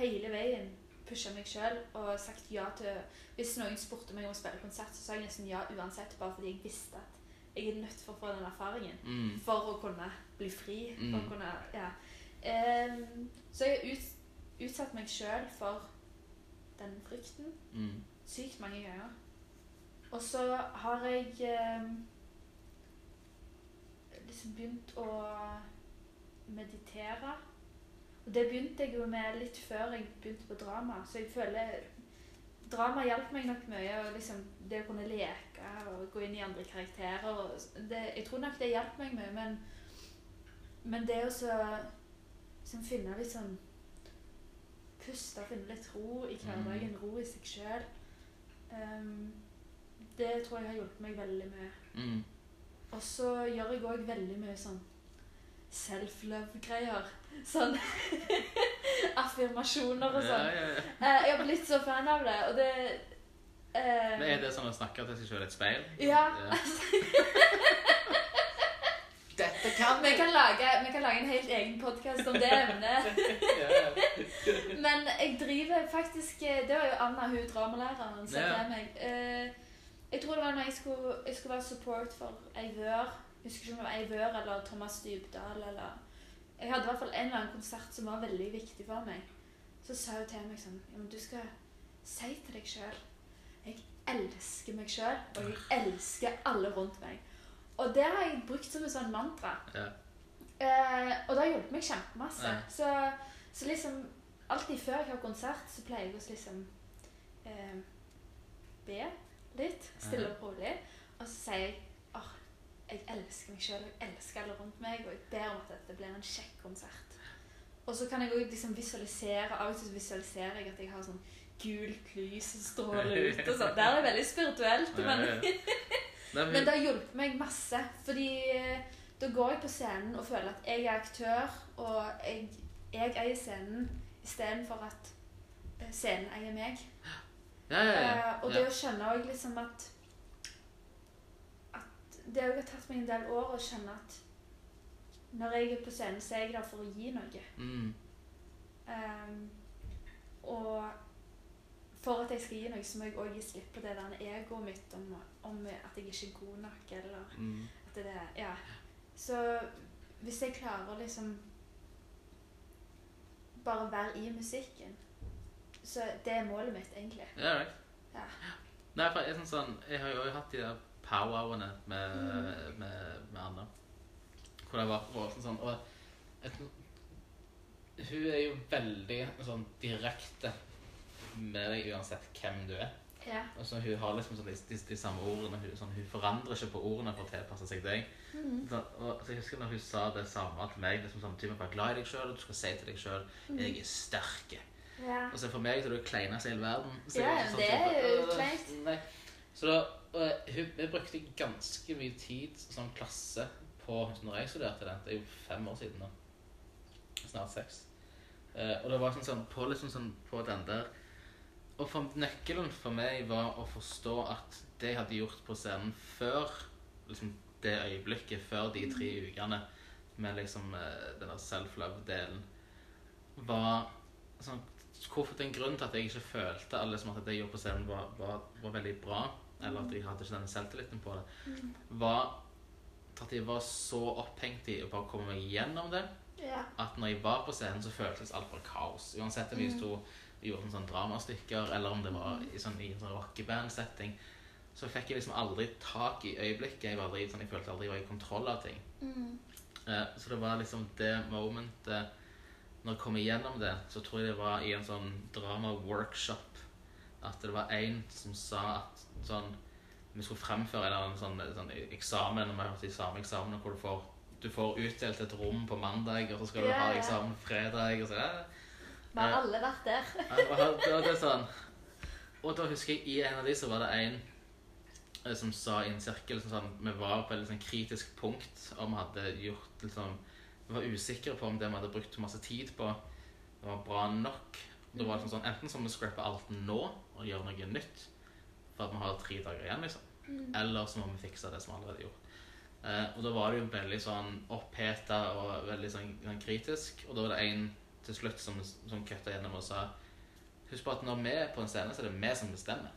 hele veien pusha meg sjøl og sagt ja til Hvis noen spurte meg om å spille konsert, så sa jeg nesten ja uansett, bare fordi jeg visste at jeg er nødt for å få den erfaringen. Mm. For å kunne bli fri. For å Mm. kunne, ja. Um, så jeg har ut, utsatt meg sjøl for den frykten Mm. sykt mange ganger. Og så har jeg um, liksom begynt å meditere. Og det begynte jeg jo med litt før jeg begynte på drama, så jeg føler Drama hjalp meg nok mye. og liksom Det å kunne leke og gå inn i andre karakterer. Det, jeg tror nok det hjalp meg mye, men, men det å så liksom finne litt sånn Puste, finne litt ro i hverdagen, ro i seg sjøl. det tror jeg har hjulpet meg veldig mye. Mm. Og så gjør jeg òg veldig mye sånn self-love-greier. Sånn affirmasjoner og sånn. ja, ja. Eh, jeg har blitt så fan av det, og det eh, Men er det sånn å snakke til seg selv i et speil? Ja. Dette kan Vi kan, lage, vi kan lage en helt egen podkast om det emnet. Men jeg driver faktisk eh, Det var jo Anna, hun dramalæreren, sa Ja. meg. Eh, jeg tror det var når jeg skulle, jeg skulle være support for Eivør. Jeg husker ikke om det var Eivør eller Thomas Dybdahl eller Jeg hadde i hvert fall en eller annen konsert som var veldig viktig for meg. Så sa hun til meg sånn Ja, men du skal si til deg sjøl Jeg elsker meg sjøl, og jeg elsker alle rundt meg. Og det har jeg brukt som et sånn mantra. Ja. Eh, og det har hjulpet meg kjempemasse. Ja. Så, så liksom alltid før jeg har konsert, så pleier jeg å liksom eh, be litt, stille og rolig. Og så sier jeg jeg elsker meg sjøl, jeg elsker alle rundt meg, og jeg ber om at dette blir en kjekk konsert. Og så kan jeg òg liksom visualisere Av og til visualiserer jeg at jeg har sånn gult lys som stråler ut og sånn. Det er veldig spirituelt, men men det har hjulpet meg masse. Fordi eh, da går jeg på scenen og føler at jeg er aktør, og jeg, jeg eier scenen istedenfor at eh, scenen eier meg. Ja, ja, ja. Eh, og det å skjønne òg liksom At det har tatt meg en del år å kjenne at når jeg er på scenen, så er jeg der for å gi noe. Mm. Um, og for at jeg skal gi noe, så må jeg òg gi slipp på det der egoet mitt om, om at jeg ikke er god nok, eller Mm. at det er Ja. Så hvis jeg klarer å liksom bare være i musikken, så det er målet mitt, egentlig. Ja, det. Ja. Nei, for jeg, er sånn, sånn, jeg har jo hatt de der powwowene med, Mm. med, med Anna. Hvor det var vært sånn, sånn Og et, hun er jo veldig sånn direkte med deg uansett hvem du er. Ja. Og så Hun har liksom sånn, de, de, de samme ordene. Hun, sånn, hun forandrer ikke på ordene for å tilpasse seg deg. Mm. Så, og, så jeg husker når hun sa det samme til meg. liksom sånn, typen, Vær glad i deg sjøl, du skal si til deg sjøl mm. 'Jeg er sterk'. ja. Og så for meg så er det kleineste i hele verden. Så Ja, sånn det er jo «Øh, kleint. Så da, hun, vi brukte ganske mye tid som klasse på når jeg studerte det. Det er jo fem år siden nå. Snart seks. Uh, og det var sånn, sånn, på, liksom sånn på den der Og for, nøkkelen for meg var å forstå at det jeg hadde gjort på scenen før liksom det øyeblikket, før de tre ukene med liksom uh, den der self-love-delen, var sånn Hvorfor det er en grunn til at jeg ikke følte alle som at det jeg gjorde på scenen, var, var, var veldig bra, eller at jeg hadde ikke denne selvtilliten på det, Mhm. var at jeg var så opphengt i å bare komme meg gjennom det, ja. at når jeg var på scenen, så føltes alt bare kaos. Uansett om vi Mhm. sto gjorde sånn dramastykker, eller om det var i, sånn, i en sånn rockeband-setting, så fikk jeg liksom aldri tak i øyeblikket. Jeg, var aldri, sånn, jeg følte aldri jeg var i kontroll av ting. Mm. Eh, så det var liksom det momentet Når jeg kom igjennom det, så tror jeg det var i en sånn drama-workshop at det var en som sa at sånn Vi skulle fremføre en eller annen sånn, sånn eksamen, vi har hatt eksamen hvor du får, du får utdelt et rom på mandag, og så skal du Ja, ha eksamen fredag, og så ja. Vi har alle vært der. Ja, det var det sånn Og da husker jeg i en av de så var det en eh, som sa i en sirkel som sånn Vi var på et sånn kritisk punkt og vi hadde gjort liksom Vi var usikre på om det vi hadde brukt masse tid på, det var bra nok. Det var liksom sånn Enten så må vi scrappe alt nå og gjøre noe nytt for at vi har tre dager igjen, liksom. Mm. Eller så må vi fikse det som vi allerede gjort. Eh, og da var det jo veldig sånn oppheta og veldig sånn, sånn kritisk. Og da var det en til slutt som, som kutta gjennom og sa Husk på at når vi er på en scene, så er det vi som bestemmer.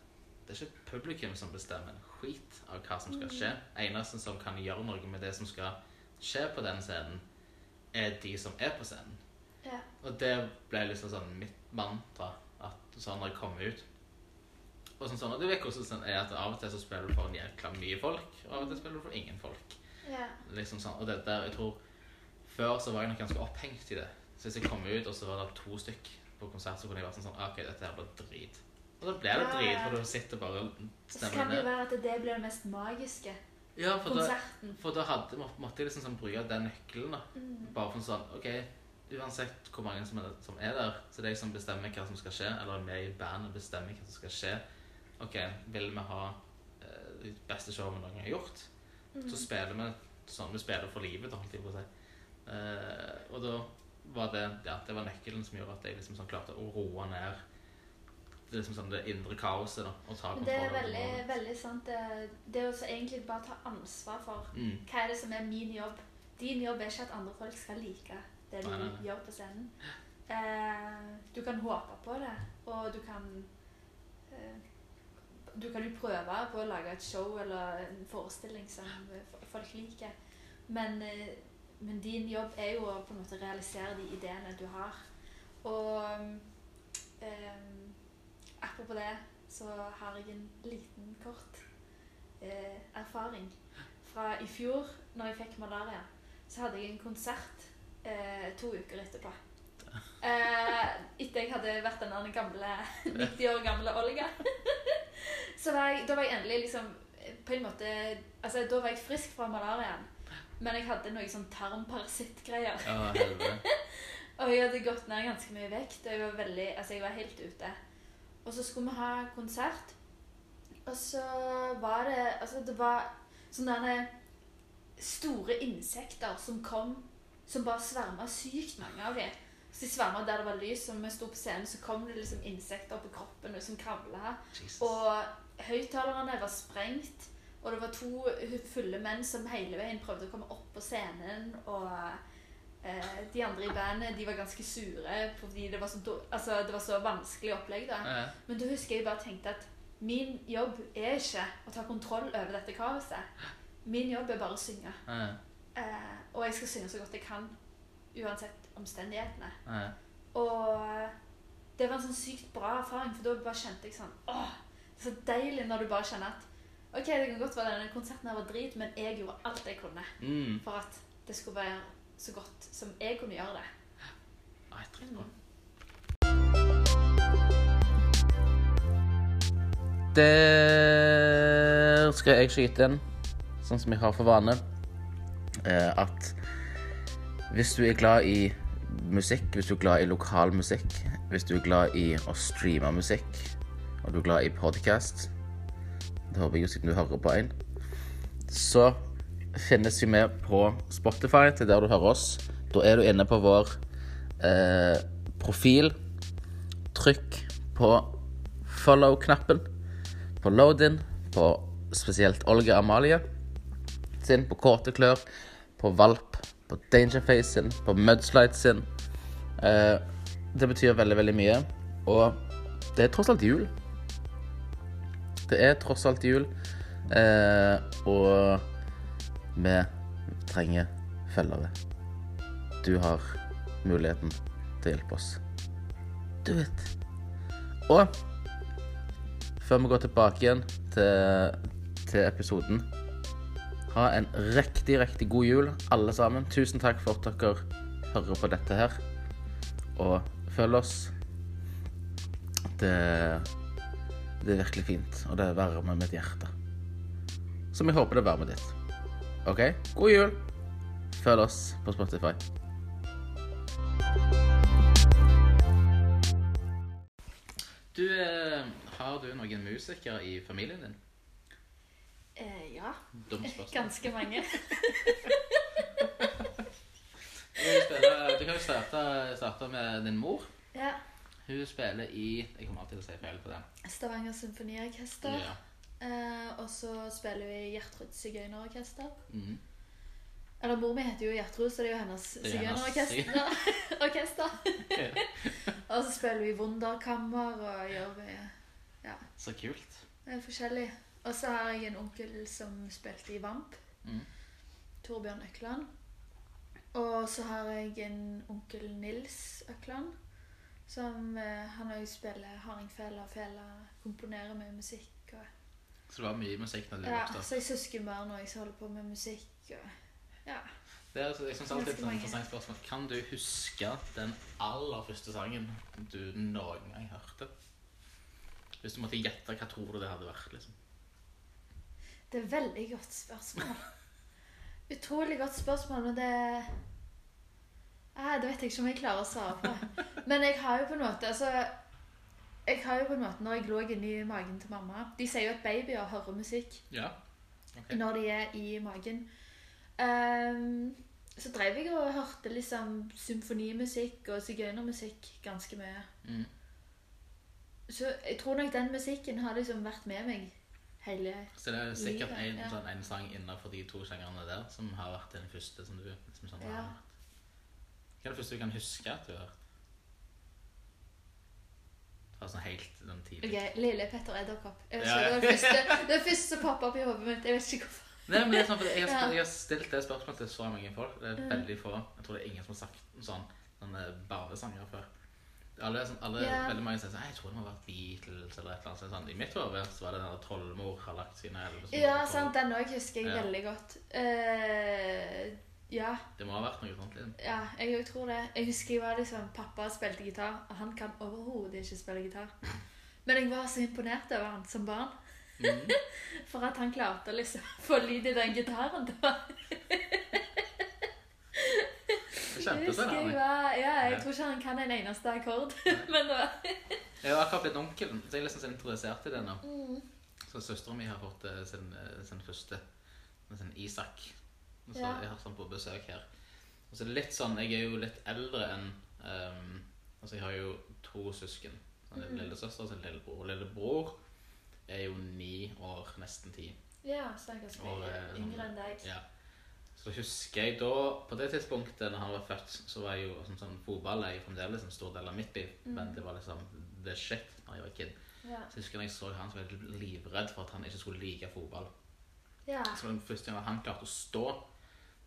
Det er ikke publikum som bestemmer en skit av hva som skal skje. Eneste som kan gjøre noe med det som skal skje på den scenen, er de som er på scenen. Ja. Og det ble liksom sånn mitt mantra at sånn når jeg kom ut. Og sånn, sånn, og du vet også sånn er at av og til så spiller du for en jækla mye folk, og av og til spiller du for ingen folk. Ja. Liksom sånn, og det der, jeg tror Før så var jeg nok ganske opphengt i det. Så hvis jeg kom ut, og så var det to stykk på konsert, så kunne jeg vært sånn sånn «Ah, OK, dette her blir drit. Og da ble det Ja, drit, for du sitter bare og stemmer ned. Så kan det jo være at det blir det mest magiske. Ja, for da, for da hadde, måtte jeg liksom sånn bruke den nøkkelen, da. Mm. Bare for sånn OK, uansett hvor mange som er, som er der, så det er jeg som bestemmer hva som skal skje, eller vi i bandet bestemmer hva som skal skje. OK, vil vi ha eh, de beste showene noen gang har gjort, Mm. så spiller vi sånn vi spiller for livet, da, holdt jeg på å si. Uh, og da var det ja, det var nøkkelen som gjorde at jeg liksom sånn klarte å roe ned det, liksom sånn det indre kaoset. da, og ta kontroll. det er veldig, veldig sant. Det, det å egentlig bare ta ansvar for Mm. hva er det som er min jobb. Din jobb er ikke at andre folk skal like det du Nei, nei, nei. gjør på scenen. Uh, du kan håpe på det, og du kan eh, Du kan jo prøve på å lage et show eller en forestilling som folk liker, men, eh, men din jobb er jo å på en måte realisere de ideene du har. Og eh, apropos det, så har jeg en liten, kort eh, erfaring. Fra i fjor, når jeg fikk malaria, så hadde jeg en konsert eh, to uker etterpå. Eh, etter jeg hadde vært den gamle 90 år gamle Olga. så var jeg, da var jeg endelig liksom på en måte Altså, da var jeg frisk fra malariaen, men jeg hadde noe sånn tarmparasittgreier. Ja. Og jeg hadde gått ned ganske mye vekt, og jeg var veldig Altså, jeg var helt ute. Og så skulle vi ha konsert, og så var det Altså, det var sånne store insekter som kom, som bare sverma sykt mange av dem. Så de sverma der det var lys, og vi sto på scenen, så kom det liksom insekter i kroppen og som kravla. Og høyttalerne var sprengt. Og det var to fulle menn som hele veien prøvde å komme opp på scenen. Og eh, de andre i bandet de var ganske sure fordi det var så, altså, det var så vanskelig opplegg. da. Ja, Men da husker jeg bare tenkte at min jobb er ikke å ta kontroll over dette kaoset. Min jobb er bare å synge. ja, Eh, og jeg skal synge så godt jeg kan uansett omstendighetene. ja. Og det var en sånn sykt bra erfaring, for da bare kjente jeg sånn Åh, så deilig når du bare kjenner at Ok, det kan godt være denne konserten her var drit, men jeg gjorde alt jeg kunne Mm. for at det skulle være så godt som jeg kunne gjøre det. Nei, dritbra. Der skal jeg skyte inn, sånn som jeg har for vane, eh, at hvis du er glad i musikk, hvis du er glad i lokal musikk, hvis du er glad i å streame musikk, og du er glad i podcast, det håper jeg jo siden du hører på en, så finnes vi med på Spotify til der du hører oss. Da er du inne på vår eh, profil. Trykk på follow-knappen. På load-in, på spesielt Olga Amalie sin, på Kåte klør, på Valp, på Dangerface sin, på Mudslide sin. Eh, det betyr veldig, veldig mye. Og det er tross alt jul. Det er tross alt jul. Eh, og vi trenger følgere. Du har muligheten til å hjelpe oss. Du vet. Og før vi går tilbake igjen til, til episoden Ha en riktig, riktig god jul, alle sammen. Tusen takk for at dere hører på dette her. Og følg oss. Det, det er virkelig fint, og det varmer mitt hjerte. Som jeg håper det varmer ditt. OK? God jul! Følg oss på Spotify. Du, eh, har du noen musikere i familien din? Eh, ja. Ganske mange. Du kan jo Du kan jo starte, starte med din mor. ja. Hun spiller i Jeg kommer alltid til å si feil på det. Stavanger Symfoniorkester. Ja. Eh, og så spiller vi Gjertrud Sigøynerorkester. Mm. Eller mor mi heter jo Gjertrud, så det er jo hennes er sigøynerorkester. Og så spiller vi Wunderkammer og gjør vi Ja, Så kult. det er forskjellig. Og så har jeg en onkel som spilte i Vamp. Mm. Torbjørn Økland. Og så har jeg en onkel Nils Økland. Som eh, han òg spiller hardingfele og fele, komponerer med musikk. Og, Så det var mye musikk når du ja, vokste opp. så jeg er søskenbarn òg som holder på med musikk. Og, ja. Det er, altså- jeg synes alltid er et interessant spørsmål. Kan du huske den aller første sangen du noen gang hørte? Hvis du måtte gjette, hva tror du det hadde vært? liksom? Det er et veldig godt spørsmål. Utrolig godt spørsmål, men det eh, Det vet jeg ikke om jeg klarer å svare på. Men jeg har jo på en måte altså, Jeg har jo på en måte, Når jeg lå inni magen til mamma De sier jo at babyer hører musikk Ja. okay. når de er i magen. Um, så drev jeg og hørte liksom symfonimusikk og sigøynermusikk ganske mye. Mm. Så jeg tror nok den musikken har liksom vært med meg hele livet. Så det er sikkert Livet, en, ja. sånn, en sang innenfor de to sjangrene der som har vært den første som du liksom sånn, Ja. har hørt. Hva er det første du kan huske at du har hørt? Fra sånn helt den tidlig. Ok, Lille Petter Edderkopp. Jeg Ja, ja. Det første, det første som poppa opp i hodet mitt. Jeg vet ikke hvorfor. Nei, men det er sånn, for jeg, har, jeg har stilt det spørsmålet til så mange folk. Det er veldig få. Jeg tror det er ingen som har sagt sånn, sånne barnesanger før. Alle, sånn, alle yeah. Veldig mange sier sånn Jeg tror det må ha vært Beatles eller et eller annet. Så sånn, I mitt hode så var det den trollmor har lagt sine små Ja, sant. Den òg husker jeg Ja. veldig godt. Eh, ja, Det må ha vært noe sånt. Liksom. ja, jeg òg tror det. Jeg husker jeg var liksom Pappa spilte gitar, og han kan overhodet ikke spille gitar. Men jeg var så imponert over han som barn. Mm. For at han klarte å liksom få lyd i den gitaren. da. Jeg husker jeg var, ja, jeg tror ikke han kan en eneste akkord. Men det var Jeg har akkurat blitt onkel, så jeg er liksom så interessert i det nå. mm. Så søstera mi har fått eh, sin, eh, sin første, sin Isak. Så Ja. Jeg har hatt han på besøk her. Og så er det litt sånn, Jeg er jo litt eldre enn Um, altså, jeg har jo to søsken. En Mm. lillesøster og en lillebror. Og lillebror er jo ni år, nesten ti. Ja, ganske mye eh, yngre enn deg. Ja. Så husker jeg da, på det tidspunktet da han var født, så var jeg jo sånn, sånn fotball er jo fremdeles en stor del av mitt liv. Mm. Men det var liksom the shit da jeg var kid. Ja. Så jeg husker jeg så han, så var jeg livredd for at han ikke skulle like fotball. ja. Så den første gang han klarte å stå,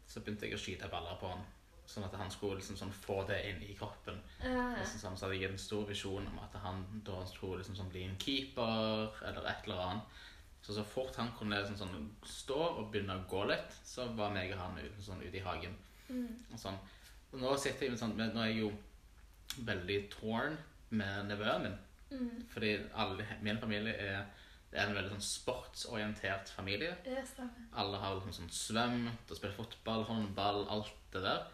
så begynte jeg å skyte baller på han. Sånn at han skulle liksom sånn få det inn i kroppen. Ja, Liksom sånn, så hadde jeg en stor visjon om at han da skulle liksom sånn bli en keeper eller et eller annet. Så så fort han kunne liksom sånn stå og begynne å gå litt, så var meg og han ute, sånn, ut i hagen. Mm. Og sånn. Og nå sitter jeg med sånn, men nå er jeg jo veldig torn med nevøen min. Mm. Fordi alle, min familie er, det er en veldig sånn sportsorientert familie. Det stemmer. Alle har liksom sånn svømt og spilt fotball, håndball, alt det der.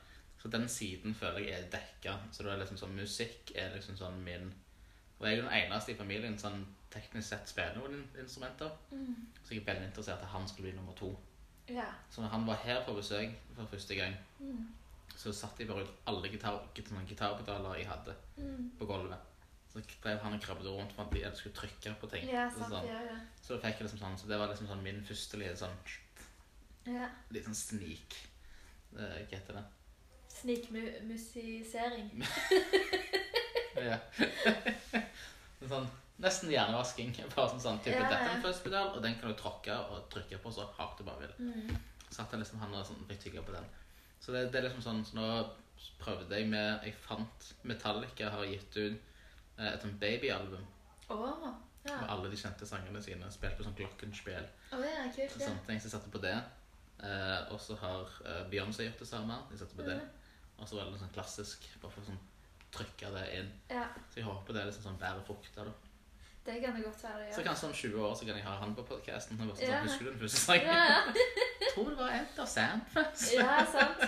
Så den siden føler jeg er dekka. Så det er liksom sånn musikk er liksom sånn min Og jeg er den eneste i familien som teknisk sett spiller noen instrumenter. Mm. Så jeg er veldig interessert i at han skulle bli nummer to. Ja. Så når han var her på besøk for første gang, Mm. så satt jeg bare ut alle gitar, git- gitarpedaler jeg hadde, Mm. på gulvet. Så drev han og krabbet rundt for at jeg skulle trykke på ting. Ja, sant. sånn. Ja, ja. Så fikk jeg liksom sånn, så det var liksom sånn min første lille sånn, ja. litt sånn snik. eh, Hva heter det? Snikmusisering. Ja. sånn, nesten hjernevasking. Bare sånn, sånn type Ja, ja. Dette er en fødselspedal, og den kan du tråkke og trykke på så hardt du bare vil. Mm. Satt jeg liksom han og sånn, fikk tygge på den. Så det, det er liksom sånn, så nå prøvde jeg med Jeg fant Metallica har gitt ut et sånt babyalbum Oh, ja. med alle de kjente sangene sine. Spilt på sånn klokkenspill Oh, ja, kult. Ja. sånne ting. Så jeg satte på det. Eh, og så har eh, Beyoncé gjort det samme. De satte på det. Og så var det sånn klassisk, bare for å sånn trykke det inn. ja. Så jeg håper det er liksom sånn bærer frukter, da. Det kan det godt være. Så kanskje om 20 år så kan jeg ha han på bare sånn, Ja. Husker du den første sangen? Ja, ja. Tror det var Enter Sandfest. ja, sant.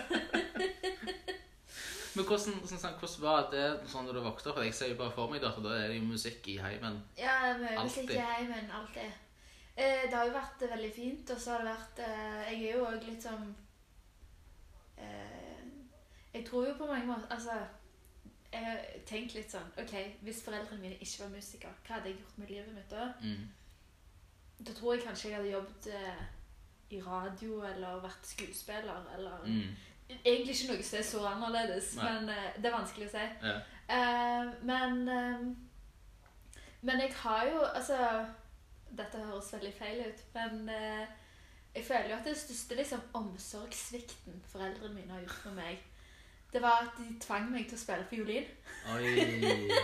Men hvordan, sånn, hvordan var det sånn da du vokste opp? Jeg ser jo bare for meg at da er det jo musikk i heimen. Ja, mye musikk i heimen. Alltid. Eh, det har jo vært veldig fint, og så har det vært eh, Jeg er jo òg litt sånn eh, Jeg tror jo på mange måter Altså, jeg har tenkt litt sånn OK, hvis foreldrene mine ikke var musikere, hva hadde jeg gjort med livet mitt da? Mm. Da tror jeg kanskje jeg hadde jobbet eh, i radio eller vært skuespiller eller Mm. Egentlig ikke noe som er så annerledes, Nei. men eh, det er vanskelig å si. Ja. Eh, men eh, Men jeg har jo Altså Dette høres veldig feil ut, men eh, jeg føler jo at det største liksom, omsorgssvikten foreldrene mine har gjort med meg, det var at de tvang meg til å spille fiolin.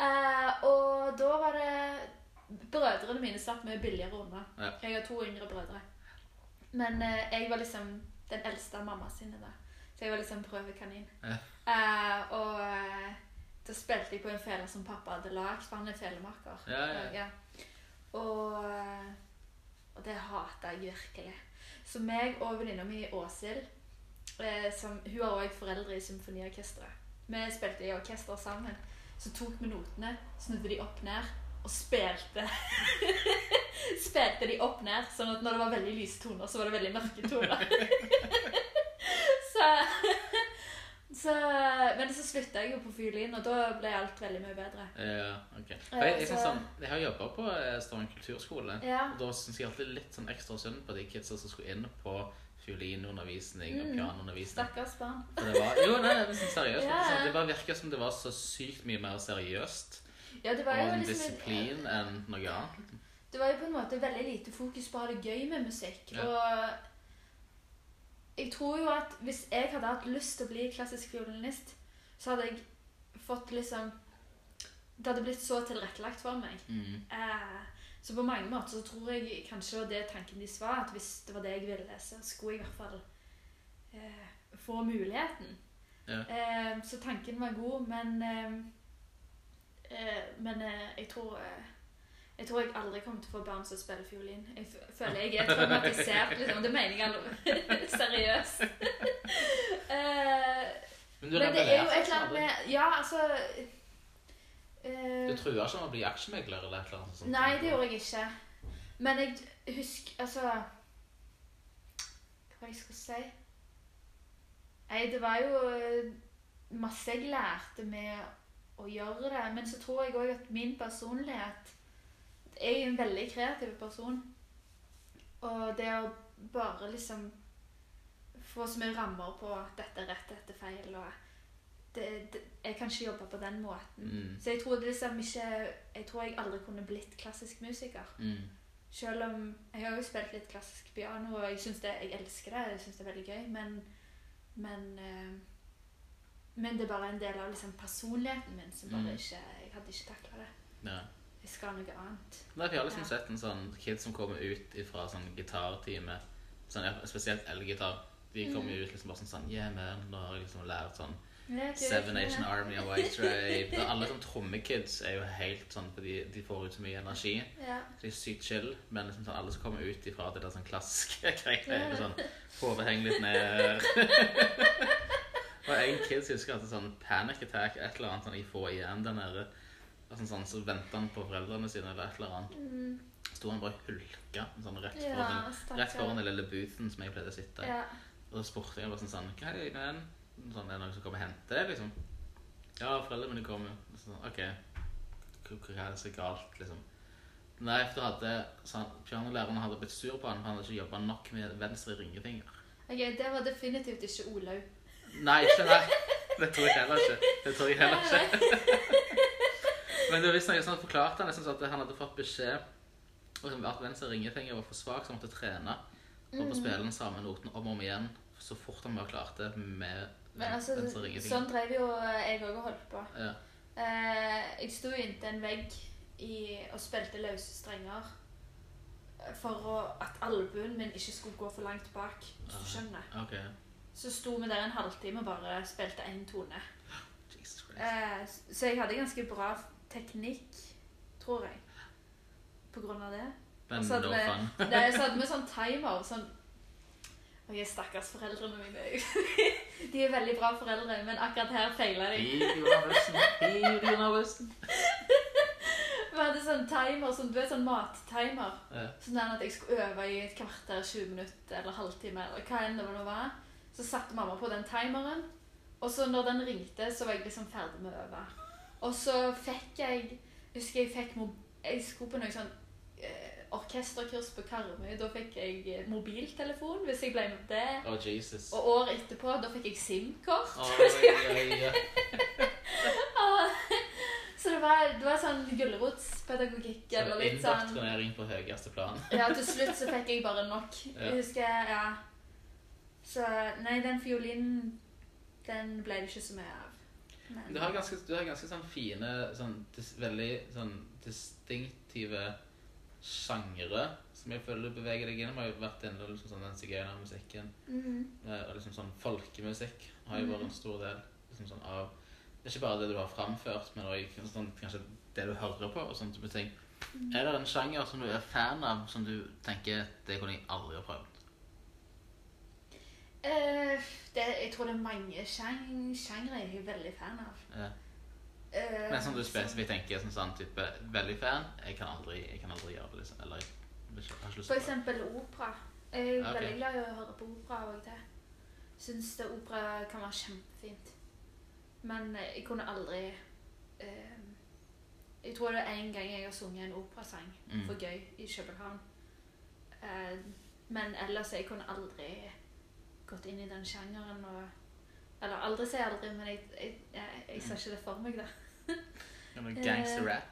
Eh, og da var det Brødrene mine slapp mye billigere unna. Ja. Jeg har to yngre brødre. Men eh, jeg var liksom den eldste av mamma sine. da. Så jeg var liksom prøvekanin. Ja. Uh, og uh, da spilte jeg på en fele som pappa hadde lagd, for han er felemaker. Ja, ja. Ja. Og, eh, og det hata jeg virkelig. Så meg og venninna mi Åshild eh, som, Hun har òg foreldre i symfoniorkesteret. Vi spilte i orkester sammen. Så tok vi notene, snudde de opp ned og spilte Spilte de opp ned, sånn at når det var veldig lyse toner, så var det veldig mørke toner. så, så Men så slutta jeg jo på fiolin, og da ble alt veldig mye bedre. Ja, ok. For jeg, jeg, synes så- sånn, jeg har jobba på eh, Stavanger kulturskole. Ja. Og da syns jeg alltid litt sånn ekstra synd på de kidsa som skulle inn på fiolinundervisning og Mm. pianoundervisning. Stakkars barn. Det var, jo, nei, sånn seriøst. Ja, ja. Sånn, det bare virka som det var så sykt mye mer seriøst Ja, det og var jo en liksom disiplin enn noe annet. Det var jo på en måte veldig lite fokus på å ha det gøy med musikk. Ja. Og jeg tror jo at hvis jeg hadde hatt lyst til å bli klassisk fiolinist, så hadde jeg fått liksom Det hadde blitt så tilrettelagt for meg. Mm. Eh, så på mange måter så tror jeg kanskje det var det tanken deres var, at hvis det var det jeg ville, så skulle jeg i hvert fall eh, få muligheten. Ja. Eh, så tanken var god, men eh, Men eh, jeg tror eh, jeg tror jeg aldri kommer til å få barn som spiller fiolin. Jeg føler jeg er traumatisert. liksom. Det mener jeg aldri. Seriøst. eh, Men men det er jo et eller annet med Ja, altså eh, Du truer ikke med å bli aksjemegler eller et eller annet sånt? Nei, det gjorde jeg ikke. Men jeg husker Altså Hva var jeg skulle si? Nei, det var jo masse jeg lærte med å gjøre det. Men så tror jeg òg at min personlighet Jeg er en veldig kreativ person. Og det å bare liksom få så mye rammer på dette er rett, dette er feil og det, det, Jeg kan ikke jobbe på den måten. Mm. Så jeg tror liksom ikke Jeg tror jeg aldri kunne blitt klassisk musiker. Mm. Selv om jeg har jo spilt litt klassisk piano, og jeg, det, jeg elsker det. Jeg syns det er veldig gøy, men Men, eh, men det er bare en del av liksom personligheten min som bare Mm. ikke Jeg hadde ikke takla det. Ja. Jeg skal noe annet. Nei, for jeg har liksom Ja. sett en sånn kid som kommer ut fra sånn gitartime, sånn, spesielt elgitar. De Mm. kommer jo ut liksom bare sånn sånn Yeah, man. Nå har jeg liksom lært sånn er. Seven Nation Army og White Rape. Alle sånn trommekids er jo helt sånn fordi de får ut så mye energi. Ja. Så de er sykt chill, men liksom sånn, alle som kommer ut ifra det der sånn klassiske greiene, er sånn hodet henger litt ned. og en kid husker er sånn panic attack, et eller annet sånn i få igjen der nede. Sånn, sånn, så ventet han på foreldrene sine eller et eller annet. Mm. Sto han bare og hulka sånn rett Ja, foran, den, rett foran den lille boothen som jeg pleide å sitte i. ja. Og så spurte jeg bare sånn sånn Hva er det med den? Sånn, er det noen som kommer og henter deg, liksom? Ja, foreldrene mine kommer. Sånn, OK. Hva er det så galt, liksom? Nei, for at hadde sånn, pianolæreren hadde blitt sur på han, for han hadde ikke jobba nok med venstre ringefinger. Ok, Det var definitivt ikke Olaug. Nei, ikke nei. Det tror jeg heller ikke. Det tror jeg heller ikke. Men det var visst noe sånn forklarte han liksom, at han hadde fått beskjed om at venstre ringefinger var for svak, så han måtte trene. Og på spille den samme noten om og om igjen så fort han bare klarte med Men altså, venstre ringefinger. sånn drev jo jeg òg og holdt på. Ja. Eh, jeg sto inntil en vegg i, og spilte løse strenger for å, at albuen min ikke skulle gå for langt bak. Hvis du skjønner. Ok. Så sto vi der en halvtime og bare spilte én tone. Eh, så jeg hadde ganske bra teknikk, tror jeg. På grunn av det. Og så hadde vi-. Det, så hadde vi sånn timer. sånn Ok, stakkars foreldrene mine. De er veldig bra foreldre, men akkurat her feila de. Vi hadde sånn timer, sånn, du vet, sånn mattimer. Ja. Sånn at jeg skulle øve i et kvarter, 20 minutter eller halvtime. eller hva enn det var. Så satte mamma på den timeren. Og så når den ringte, så var jeg liksom ferdig med å øve. Og så fikk jeg jeg husker jeg fikk Jeg skulle på noe sånn eh, orkesterkurs på Karmøy. Da fikk jeg eh, mobiltelefon hvis jeg ble med det. Jesus. Og året etterpå, da fikk jeg SIM-kort. Oh. Så det var, det var sånn gulrotspedagogikk. Så Eller litt sånn Indoktrinering på høyeste plan. Ja, til slutt så fikk jeg bare nok. Jeg husker, ja. Så nei, den fiolinen, den ble det ikke så mye av. Men, Du har ganske, du har ganske sånn fine, sånn, dis, veldig sånn distinktive sjangre som jeg føler du beveger deg gjennom. Har jo vært en del liksom, sånn, den sigøynermusikken Mhm. eh, og liksom sånn folkemusikk har jo vært en stor del liksom, sånn, av Ikke bare det du har framført, men også sånn, kanskje det du hører på. og sånne type ting. Er det en sjanger som du er fan av, som du tenker det kunne jeg aldri ha prøvd? Eh, det, jeg tror det er mange sjang- sjangre jeg er veldig fan av. Ja. Eh, Men som du spesifikt tenker sånn, sånn type veldig fan, jeg kan aldri, jeg kan aldri gjøre det. liksom, Eller jeg har ikke lyst For til det. eksempel opera. Jeg er Ok. veldig glad i å høre på opera det. Syns det opera kan være kjempefint. Men eh, jeg kunne aldri uh, Jeg tror det er en gang jeg har sunget en operasang Mm. for gøy i København. Men ellers jeg kunne aldri gått inn i den sjangeren og Eller aldri si aldri, men jeg, jeg, jeg, jeg ser ikke det for meg, da. Ja, men Gangster rap.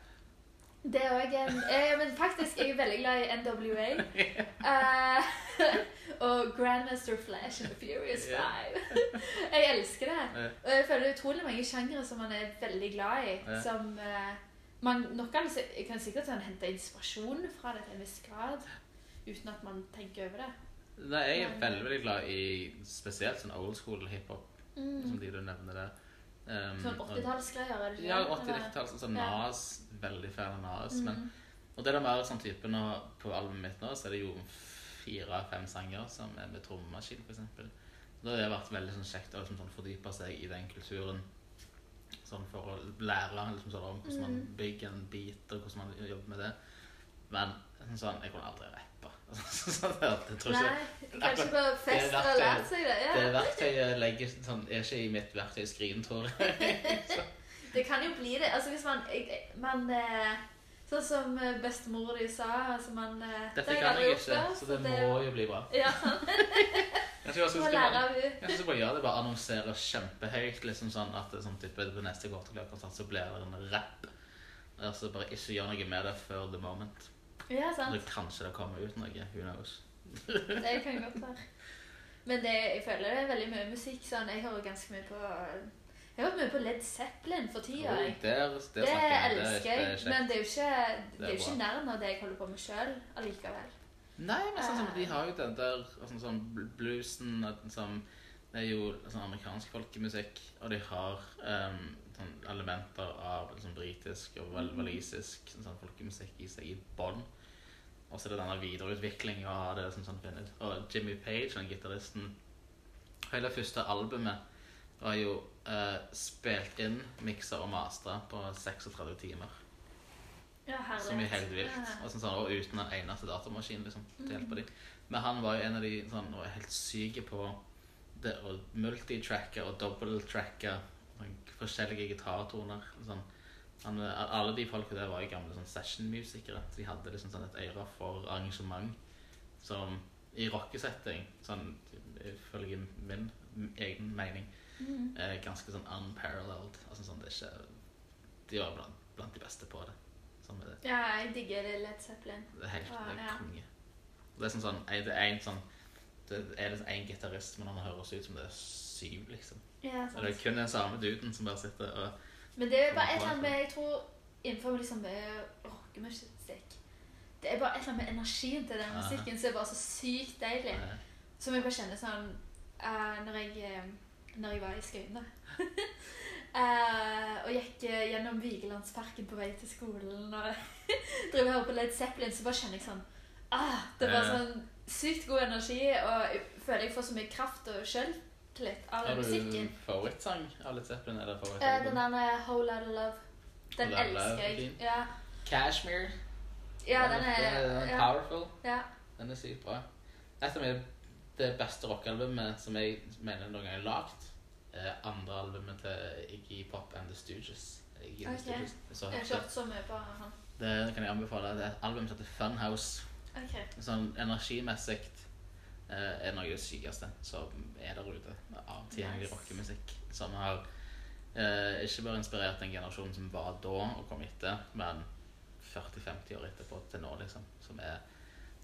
Det en eh, Men faktisk, jeg er veldig glad i NWA. Eh, og Grandmaster Flash and the Furious Five. jeg elsker det. Og jeg føler det er utrolig mange sjangere som man er veldig glad i. Som eh, man nok kan, kan sikkert sånn, hente inspirasjon fra det til en viss grad. Uten at man tenker over det. Nei, jeg er Men- veldig veldig glad i spesielt sånn old school hiphop, Mm. som de du nevner der. Um, Sånn og- 80-tallsgreier, er det ikke? Ja, 80-90-tall. Sånn Ja. Nas. Veldig fan av Nas. Men, Mm. og det er mer sånn type nå, På albumet mitt nå så er det jo fire-fem sanger som er med trommemaskin, f.eks. Da har det vært veldig sånn kjekt å liksom, sånn, fordype seg i den kulturen. Sånn for å lære liksom, sånn, om hvordan man Mm. bygger en beat, og hvordan man jobber med det. Men sånn, jeg kunne aldri rappe. Sånn at jeg tror ikke Nei, kanskje på Det fest har lært seg det. Det verktøyet legger, sånn, er ikke i mitt verktøyskrin, tror jeg. Det kan jo bli det. Altså hvis man, man eh, Sånn som eh, bestemor di sa altså man, eh, Dette det kan jeg ikke, før, så det må jo bli bra. Ja. Jeg tror Må skal, lære bare, av henne. jeg bare gjør det, bare annonsere kjempehøyt, liksom sånn at det, sånn type, på neste Gåtekløkonsert så blir det en rapp. Altså bare ikke gjør noe med det før the moment. Ja, Så sant. kanskje det kommer ut noe, who knows. Det kan godt være. Men det, jeg føler det er veldig mye musikk. Sånn, jeg hører ganske mye på Jeg har hørt mye på Led Zeppelin for tida. Oh, der, der Det jeg. elsker jeg, men det er jo ikke, det er jo ikke nærmere det jeg holder på med sjøl allikevel. Nei, men sånn som Eh. de har jo den der sånn, sånn bluesen sånn, Det er jo sånn amerikansk folkemusikk, og de har um, sånn elementer av sånn britisk og val walisisk sånn folkemusikk i seg i bånn. Og så er det denne videreutviklinga av det som sånn finner. Og Jimmy Page, den gitaristen Hele første albumet var jo eh, spilt inn, miksa og mastra på 36 timer. Ja, herlig. Som er helt vilt. Og, sånn, sånn, og uten en eneste datamaskin liksom, til å hjelpe dem. Men han var jo en av de sånn, og er helt syke på det å multitracke og dobbelttracke sånn, forskjellige gitartoner. Sånn. Han, alle de folka der var jo gamle sånn, session-musikere. Så de hadde liksom sånn, et øre for arrangement som i rockesetting, sånn, ifølge min egen mening, Mhm. er ganske sånn unparalleled. Altså, sånn, det er ikke, de var blant, blant de beste på det. Sånn det. ja, jeg digger Led Zeppelin. Det er helt det er ja. konge. Det er sånn sånn Det er en sånn Det er liksom en gitarist, men han høres ut som det er syv, liksom. Ja, Og det er kun den samme duden som bare sitter og Men det er bare et eller annet med Jeg tror innenfor liksom rockemusikk Det er bare et eller annet med energien til den musikken som er bare så sykt deilig. eh, Som jeg bare kjenner sånn uh, når, jeg, eh, når jeg var i Skøyene. Uh, og gikk eh, gjennom Vigelandsparken på vei til skolen og drev og hørte på Led Zeppelin, så bare kjenner jeg sånn ah, Det var bare sånn sykt god energi, og jeg føler jeg får så mye kraft og sjøltillit av Har du musikken. favorittsang av Led Zeppelin? Eller Eh, favorittalbum? den der Whole Lotta Love. Den Whole Lotta Love, elsker jeg. fin. Ja, Cashmere. ja den Den er er ja, powerful. ja. Den er sykt bra. Et av mine det beste rockealbumet som jeg mener noen gang er lagd, er andre albumet til Iggy Pop and The Stooges. Iggy and the Ok. Stooges. Så Jeg har ikke hørt så mye på han. det kan jeg anbefale. Det er et album som heter Funhouse. Ok. Sånn energimessig eh, er noe av det sykeste som er der ute av tilgjengelig Nice. rockemusikk. Som har eh, ikke bare inspirert den generasjonen som var da og kom etter, men 40-50 år etterpå til nå, liksom. Som er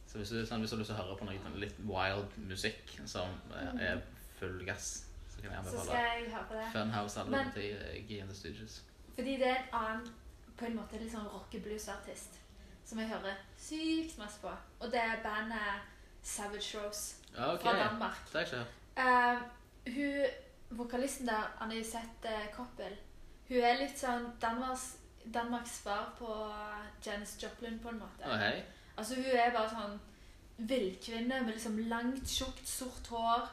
Så hvis du, sånn, hvis du har lyst til å høre på noe litt wild musikk som eh, er full gass, så kan jeg Så skal anbefale jeg høre på det. Funhouse-albumet til Iggy and the Stooges. Fordi det er en annen på en måte litt sånn rockeblues-artist som jeg hører sykt masse på. Og det er bandet Savage Rose okay. fra Danmark. hørt. Eh, hun, vokalisten der, Anisette Koppel, hun er litt sånn Danmarks, Danmarks svar på Janis Joplin, på en måte. Oh, hey. Altså, hun er bare sånn villkvinne med liksom langt, tjukt, sort hår.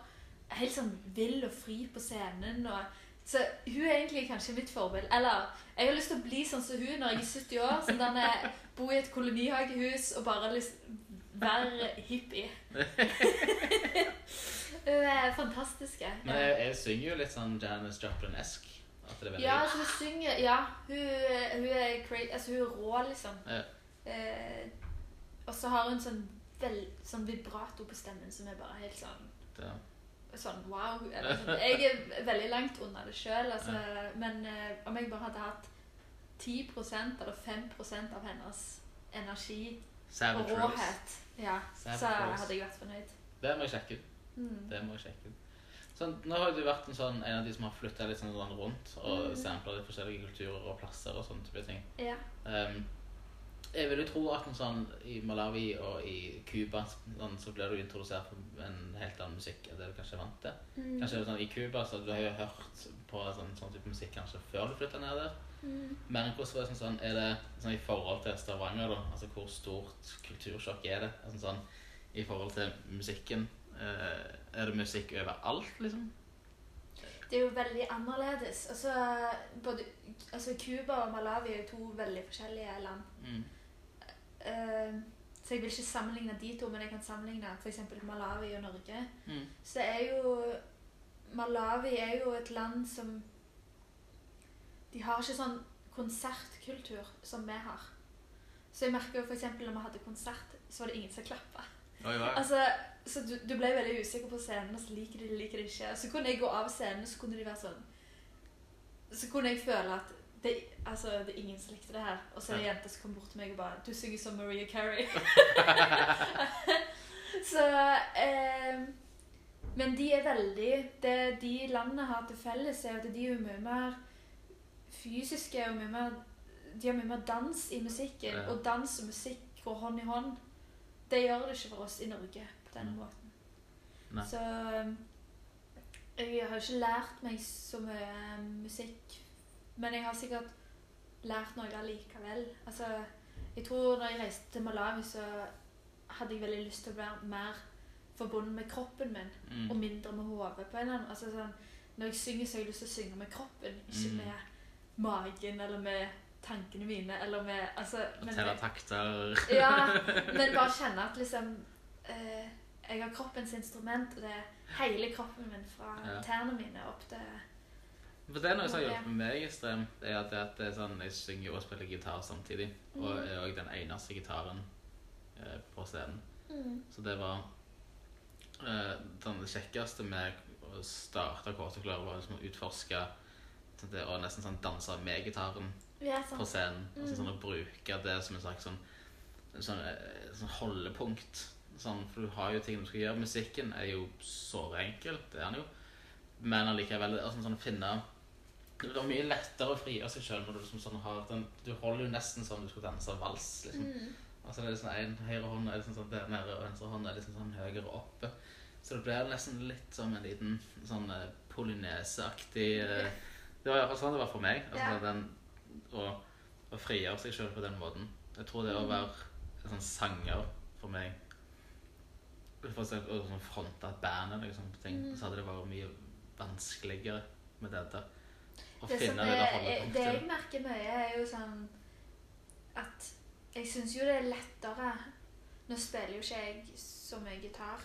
Helt sånn vill og fri på scenen. Og, så hun er egentlig kanskje mitt forbilde. Eller jeg har lyst til å bli sånn som hun når jeg er 70 år. Sånn denne, bo i et kolonihagehus og bare liksom være hippie. hun er fantastisk. Men jeg, jeg synger jo litt sånn Janis Joplin-esk. Ja, altså hun synger Ja, hun, hun er crazy Altså, hun er rå, liksom. Ja. Eh, og så har hun sånn, vel, sånn vibrato på stemmen som er bare helt sånn det, Sånn wow. Eller, sånn. Jeg er veldig langt unna det sjøl, altså, men eh, om jeg bare hadde hatt 10% eller 5% av hennes energi og Savage Rose. råhet, ja, så Rose. hadde jeg vært fornøyd. Det må jeg sjekke ut. Mm. Det må jeg sjekke ut. Sånn, nå har du vært en, sånn, en av de som har flytta litt sånn rundt og Mm. sampla litt forskjellige kulturer og plasser og sånne type ting. Ja. Um, jeg vil jo tro at sånn, i Malawi og i Cuba sånn, så blir du introdusert for en helt annen musikk enn det du kanskje er vant til. Mm. Kanskje sånn, I Cuba så du har jo hørt på sånn, sånn type musikk kanskje før du flytta ned der. Mm. Men hvordan var det sånn, er det sånn, i forhold til Stavanger, da? Altså hvor stort kultursjokk er det? Altså, sånn, I forhold til musikken. Eh, er det musikk overalt, liksom? Det er jo veldig annerledes. Altså, både, altså Cuba og Malawi er jo to veldig forskjellige land. Mm. Uh, Så jeg vil ikke sammenligne de to, men jeg kan sammenligne f.eks. Malawi og Norge. Mm. Så er jo Malawi er jo et land som De har ikke sånn konsertkultur som vi har. Så jeg merker jo f.eks. når vi hadde konsert, så var det ingen som klappa. Altså, så du, du ble veldig usikker på scenen, og så liker de det, liker de ikke. Så kunne jeg gå av scenen, så kunne de være sånn Så kunne jeg føle at det, altså, det er ingen som likte det her. Og så er det en jente som kom bort til meg og bare Du synger som Maria Carey. så eh, Men de er veldig Det de landene har til felles, er at de er mye mer fysiske og mye mer De har mye mer dans i musikken. Ja. Og dans og musikk går hånd i hånd. Det gjør det ikke for oss i Norge på denne Mm. måten. Nei. Så um, jeg har ikke lært meg så mye um, musikk, men jeg har sikkert lært noe allikevel. Altså, jeg tror når jeg reiste til Malawi, så hadde jeg veldig lyst til å være mer forbundet med kroppen min, og Mm. mindre med hodet. på en eller annen altså, sånn, Når jeg synger, så har jeg lyst til å synge med kroppen, ikke Mm. med magen eller med tankene mine, eller med altså, men- Telle takter. ja, men bare kjenne at liksom eh, Jeg har kroppens instrument, og det er hele kroppen min fra Ja. tærne mine opp til For det er noe som har hjulpet meg ekstremt, er at, det er sånn, jeg synger og spiller gitar samtidig. Og Mm. er også den eneste gitaren eh, på scenen. Så det var eh, sånn, det kjekkeste med å starte Kåteklør, var liksom å utforske det, og nesten sånn danse med gitaren Ja, på scenen. Og Mm. sånn, å bruke det som en slags sånn, sånn, eh, sånn holdepunkt. Sånn, for du har jo ting du skal gjøre. Musikken er jo såre enkelt, det er den jo. Men allikevel å sånn, å finne Det er mye lettere å frigjøre seg sjøl når du liksom, sånn, har den Du holder jo nesten som du skulle danse vals. liksom. Mm. Altså det er liksom en høyre hånd er liksom sånn der nede, og venstre hånd er liksom sånn høyere oppe. Så det blir nesten litt som en liten sånn eh, polyneseaktig eh, Det var i hvert fall sånn det var for meg. Altså den å, å frigjøre seg sjøl på den måten. Jeg tror det å Mm. være en sånn sanger for meg For eksempel å sånn fronte et band eller liksom, ting, Mm. så hadde det vært mye vanskeligere med dette. Å Det, finne det er, det jeg merker mye, er jo sånn at Jeg syns jo det er lettere Nå spiller jo ikke jeg så mye gitar,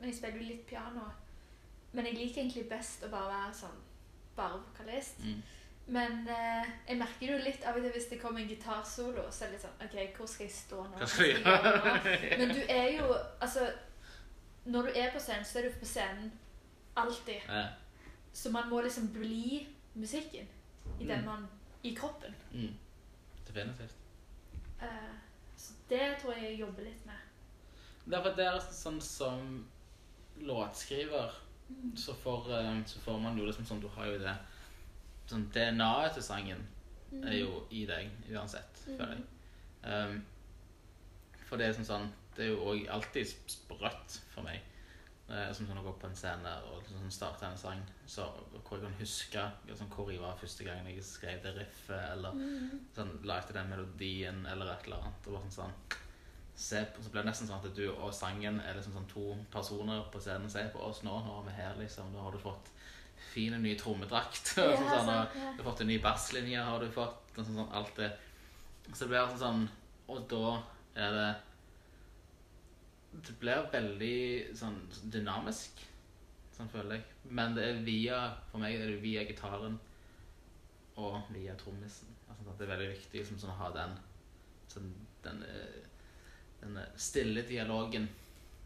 men jeg spiller jo litt piano. Men jeg liker egentlig best å bare være sånn bare vokalist. Mm. Men eh, jeg merker det jo litt av og til hvis det kommer en gitarsolo, så er det litt sånn OK, hvor skal jeg stå nå? Hva skal jeg gjøre nå? Men du er jo Altså, når du er på scenen, så er du på scenen alltid. Ja. Så man må liksom bli musikken i den Mm. man I kroppen. Mm. Definitivt. Eh, så det tror jeg jeg jobber litt med. Derfor det er sånn som låtskriver så får, eh, så får man jo liksom sånn Du har jo det sånn DNA-et til sangen er jo i deg uansett, Mm. føler jeg. Um, for det er sånn sånn Det er jo òg alltid sprøtt for meg. Uh, som sånn å gå på en scene og sånn starte en sang så, hvor jeg kan huske sånn, hvor jeg var første gangen jeg skrev det riffet, eller Mm. sånn, lagde den melodien eller et eller annet. Og bare sånn, sånn se på, Så blir det nesten sånn at du og sangen er liksom sånn to personer på scenen. Se på oss nå, nå er vi her, liksom. Nå har du fått fin ny trommedrakt. Ja, sånn, sånn, og ja. du har fått en ny basslinje, har du fått. Sånn, sånn, alt det. Så det blir sånn sånn Og da er det Det blir veldig sånn dynamisk, sånn føler jeg. Men det er via For meg er det via gitaren og via trommisen. Altså, det er veldig viktig liksom, sånn, å ha den sånn, den, den eh, stille dialogen.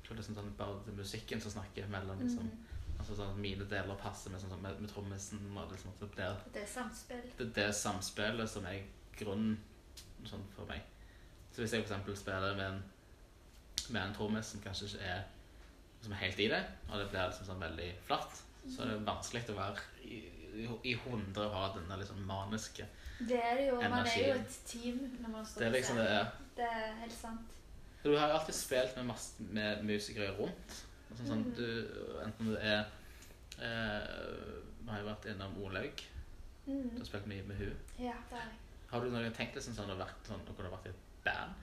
Så liksom, sånn, bare musikken som snakker mellom liksom, Mm. altså, sånn, Mine deler passer med, sånn, sånn, med, med trommisen. Og liksom, det Det er samspill. det, det samspillet som er grunnen sånn, for meg. Så hvis jeg eksempel spiller med en, med en trommis som kanskje ikke er som er helt i det, og det blir liksom sånn veldig flatt, så er det vanskelig å være i, i, i 100 ha denne liksom maniske Det er det jo. Man er jo et team når man står Det på liksom det scenen. Det er helt sant. Du har jo alltid spilt med, masse, med musikere rundt. Altså, sånn, Mhm. du, enten du er eh, Vi har jo vært innom Olaug. Du Mm. har spilt mye med hun. Ja, det jeg. Har du noen tenkt deg sånn å vært sånn, kunne vært i et band?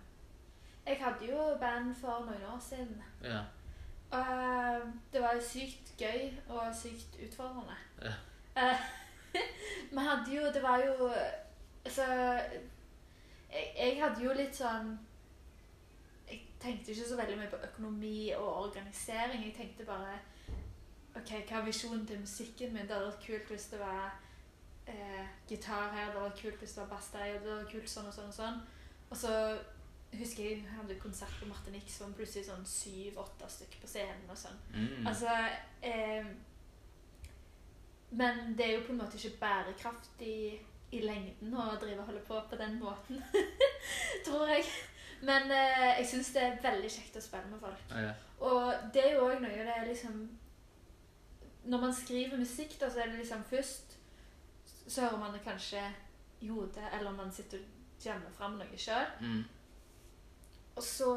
Jeg hadde jo band for noen år siden. Ja. Og eh, det var sykt gøy og sykt utfordrende. Ja. Eh, Vi hadde jo Det var jo Altså jeg, jeg hadde jo litt sånn tenkte ikke så veldig mye på økonomi og organisering. Jeg tenkte bare OK, hva er visjonen til musikken min? Det hadde vært kult hvis det var eh, gitar her, det hadde vært kult hvis det var bass der, det hadde vært kult sånn og sånn og sånn. Og så husker jeg jeg hadde konsert på Martinique, så var plutselig sånn syv-åtte stykker på scenen og sånn. Mm. Altså eh, Men det er jo på en måte ikke bærekraftig i lengden å drive og holde på på den måten, tror jeg. Men eh, jeg syns det er veldig kjekt å spille med folk. Ja, ja. Og det er jo òg noe det er liksom Når man skriver musikk, da, så er det liksom først Så hører man det kanskje i hodet, eller man sitter og jammer fram noe sjøl. Mm. Og så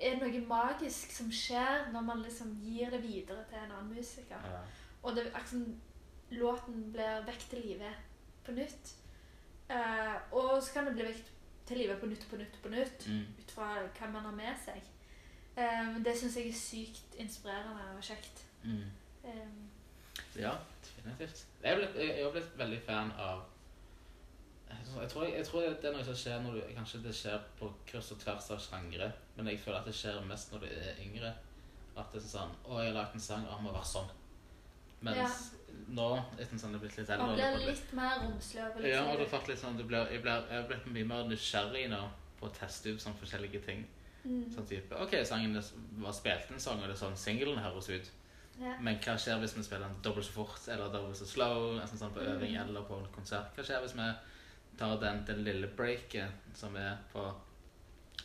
er det noe magisk som skjer når man liksom gir det videre til en annen musiker. Ja. Og det akkurat låten blir vekk til live på nytt. Uh, og så kan det bli vekk til live på nytt og på nytt og på nytt. Mm. Fra hva man har med seg. Um, det syns jeg er sykt inspirerende og kjekt. Mm. Um, Ja, definitivt. Jeg er blitt, er veldig fan av jeg tror, jeg tror det er noe som skjer når du Kanskje det skjer på kryss og tvers av sjangre, men jeg føler at det skjer mest når du er yngre. At det er sånn Å, jeg har lagd en sang, og han må være sånn. Mens nå, etter sånn det er blitt litt eldre man blir litt mer romslig Ja, og det har er litt sånn du blir, jeg, blir, jeg blitt mye mer nysgjerrig nå på ut sånne forskjellige ting. Mm. Sånn type OK, sangen var spilt en sang, og det er sånn singelen høres ut. Ja. Men hva skjer hvis vi spiller den dobbelt så fort eller dobbelt så slow? sånn, sånn på Mm. øving eller på en konsert? Hva skjer hvis vi tar den, den lille breaket som er på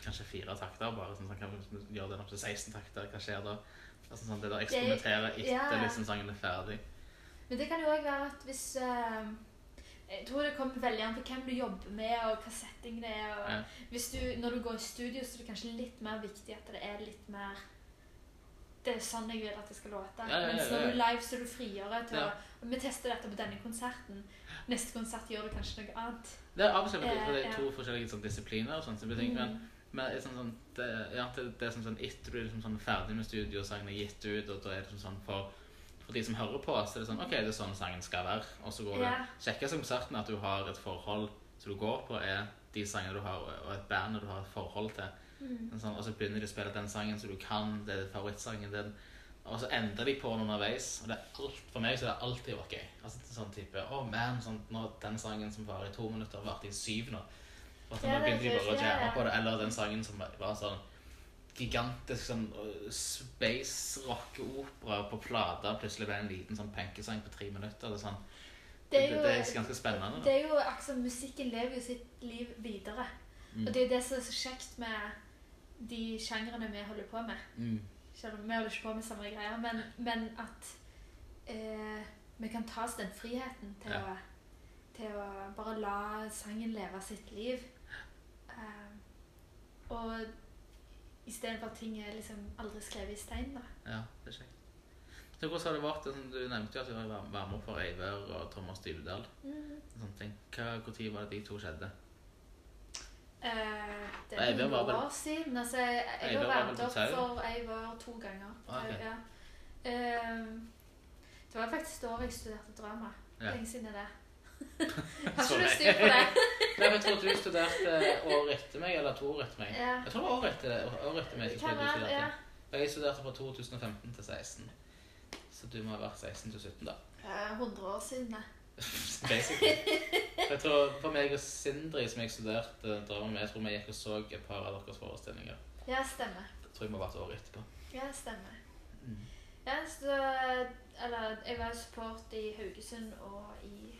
kanskje fire takter, bare sånn, sånn, kan vi gjøre den opp til 16 takter? Hva skjer da? Altså sånn, Det der eksperimentere etter ja. liksom sangen er ferdig. Men det kan jo òg være at hvis eh, Jeg tror det kommer veldig an på hvem du jobber med, og hva setting det er. Ja. du, når du går i studio, så er det kanskje litt mer viktig at det er litt mer Det er sånn jeg vil at det skal låte. Ja, ja, Mens når du er live, så er du friere til å Vi tester dette på denne konserten. Neste konsert gjør du kanskje noe annet. Det er av og til Eh, for det er to forskjellige sånn, disipliner og sånt, så men, Mm. men sånn, sånn, det, ja, det, det er sånn, sånn etter du er liksom sånn ferdig med studio, og sangen er gitt ut, og da er det sånn, sånn for, for de som hører på, så er det sånn, ok, det er sånn sangen skal være, og så går Ja. kjekkest om konserten er at du har et forhold som du går på, er de sangene du har, og et band du har et forhold til, Mm. Sånn, og så begynner de å spille den sangen som du kan, det er favorittsangen din, og så endrer de på den underveis, og det alt, for meg så er det alltid gøy. Altså sånn type, å man, sånn, nå, den sangen som var i to minutter, varte i syv nå. Og så Ja, nå begynte de bare å jamme på det, eller den sangen som var sånn gigantisk sånn uh, space rock-opera på plata, plutselig ble en liten sånn punkesang på tre minutter, det er sånn, Det det, er jo, det er ganske spennende. det er jo akkurat som musikken lever jo sitt liv videre. Mm. Og det er det som er så kjekt med de sjangrene vi holder på med. Mm. Selv om vi holder ikke på med samme greier, men, men at eh, vi kan ta oss den friheten til, Ja. å, til å bare la sangen leve sitt liv. Eh, og istedenfor at ting er liksom aldri skrevet i stein. da. Ja, det er kjekt. Så hvordan har det vært, sånn, du nevnte jo at du var var opp for Eivør og Thomas Dybdahl, og sånne ting. Hva, hvor var det de to skjedde? Eh, det er noen var vel- år siden. Altså, jeg jeg har var vel vært opp for Eivør to ganger. Ah, Tau, ja. Eh, det var faktisk da jeg studerte drama. Ja. Lenge siden det. Så Har ikke du styr på det? Nei, men jeg tror du studerte året etter meg, eller to år etter meg. Ja. Jeg tror det var året etter, året etter meg. så Kan jeg du være, ja. studerte. Og jeg studerte fra 2015 til 16. Så du må ha vært 16 til 17 da. Eh, 100 år siden, det. Basically. Jeg tror for meg og Sindri som jeg studerte drama med, jeg tror vi gikk og så et par av deres forestillinger. Ja, stemmer. Jeg tror jeg må ha vært året etterpå. Ja, stemmer. Mm. Ja, så Eller jeg var support i Haugesund og i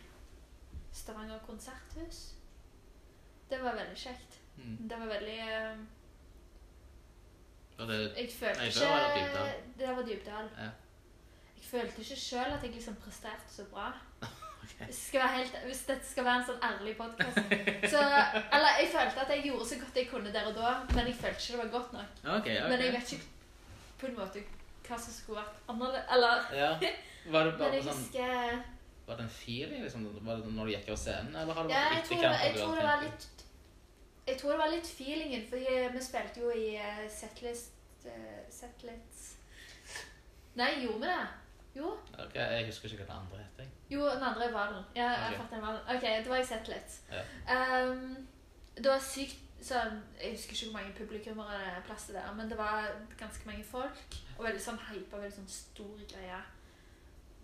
Stavanger konserthus. Det var veldig kjekt. Mm. Det var veldig uh, det, Jeg følte Nei, ikke det var det var Dybdahl. Ja. Jeg følte ikke sjøl at jeg liksom presterte så bra. okay. Helt, hvis dette skal være en sånn ærlig podkast. Eller jeg følte at jeg gjorde så godt jeg kunne der og da, men jeg følte ikke det var godt nok. Okay, okay. Men jeg vet ikke på en måte hva som skulle vært annerledes. Eller Ja. Var det Men bare jeg sånn husker Var det en feeling liksom, var det når du gikk av scenen, eller har det Ja, jeg tror, jeg tror det var litt Jeg tror det var litt feelingen, for vi spilte jo i eh, setlist uh, Setlits Nei, gjorde vi det? Jo. Ok, Jeg husker ikke hva den andre het. Jo, den andre er Valen. Ja, jeg Ok. den Valen. Ok, det var i Setlits. Ja. Um, det var sykt sånn, Jeg husker ikke hvor mange publikummere det er plass til der, men det var ganske mange folk. Og veldig sånn hypa, veldig sånn stor greie.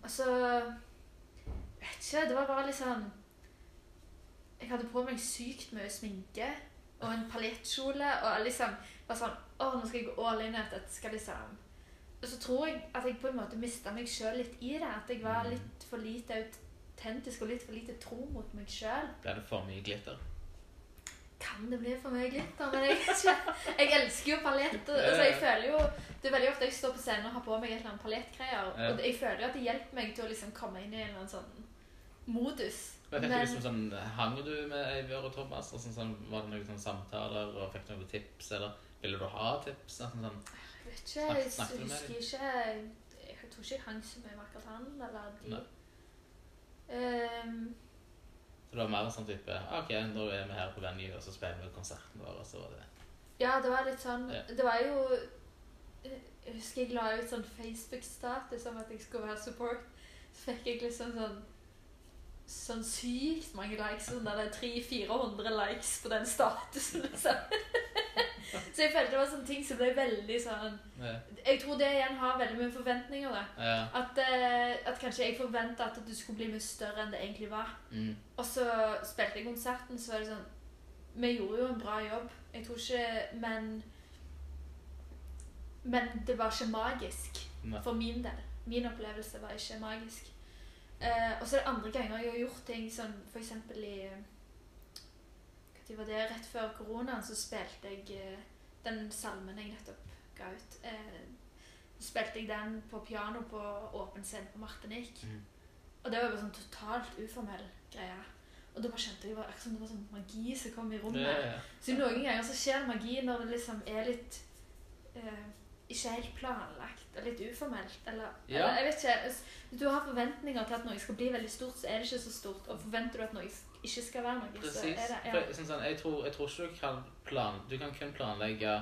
Og så Vet ikke, det var bare litt sånn Jeg hadde på meg sykt mye sminke og en paljettkjole og liksom bare sånn Å, nå skal jeg gå all in at dette skal liksom Og så tror jeg at jeg på en måte mista meg sjøl litt i det. At jeg var litt for lite autentisk og litt for lite tro mot meg sjøl. Ble det for mye glitter? Kan det bli for mye glitter? Men jeg, jeg elsker jo paljett. Altså, jeg føler jo, Det er veldig ofte jeg står på scenen og har på meg et eller annet paljettgreier. Ja. Og jeg føler jo at det hjelper meg til å liksom komme inn i en eller annen sånn modus. Men fikk du liksom sånn, Hang du med Eivør og Thomas? Og sånn, sånn, var det noen sånn samtaler? og Fikk noen tips? Eller ville du ha tips? Sånn, sånn. Jeg vet ikke, jeg du med husker ikke Jeg tror ikke jeg hang så mye med akkurat han eller de. Nei. Så det var mer en sånn type OK, nå er vi her på venue, og så spiller vi konserten vår, og så var det ja, det var litt sånn Ja. Det var jo Jeg husker jeg la ut sånn Facebook-status om at jeg skulle være support. Så fikk jeg liksom sånn Sånn sykt mange likes. Sånn der det er 300-400 likes på den statusen, liksom. så jeg følte det var sånne ting som ble veldig sånn Jeg tror det igjen har veldig mye forventninger. da. At, uh, at kanskje jeg forventa at du skulle bli mye større enn det egentlig var. Mm. Og så spilte jeg konserten, så var det sånn Vi gjorde jo en bra jobb. Jeg tror ikke Men Men det var ikke magisk Nei. for min del. Min opplevelse var ikke magisk. Uh, og så er det andre ganger jeg har gjort ting sånn for eksempel i Når var det? Rett før koronaen så spilte jeg eh, den salmen jeg nettopp ga ut. Eh, spilte jeg den på piano på åpen scene på Martinique. Mm. Og det var bare sånn totalt uformell greie. Og da bare kjente jeg det var akkurat som det var sånn magi som kom i rommet. Ja, ja. Så noen ganger så skjer magi når det liksom er litt eh, Ikke helt planlagt og litt uformelt. Eller, Ja. eller jeg vet ikke. Hvis du har forventninger til at noe skal bli veldig stort, så er det ikke så stort. Og forventer du at noe ikke skal være noe, så er det For, ja. sånn, sånn, jeg, tror, jeg tror ikke du kan plan... Du kan kun planlegge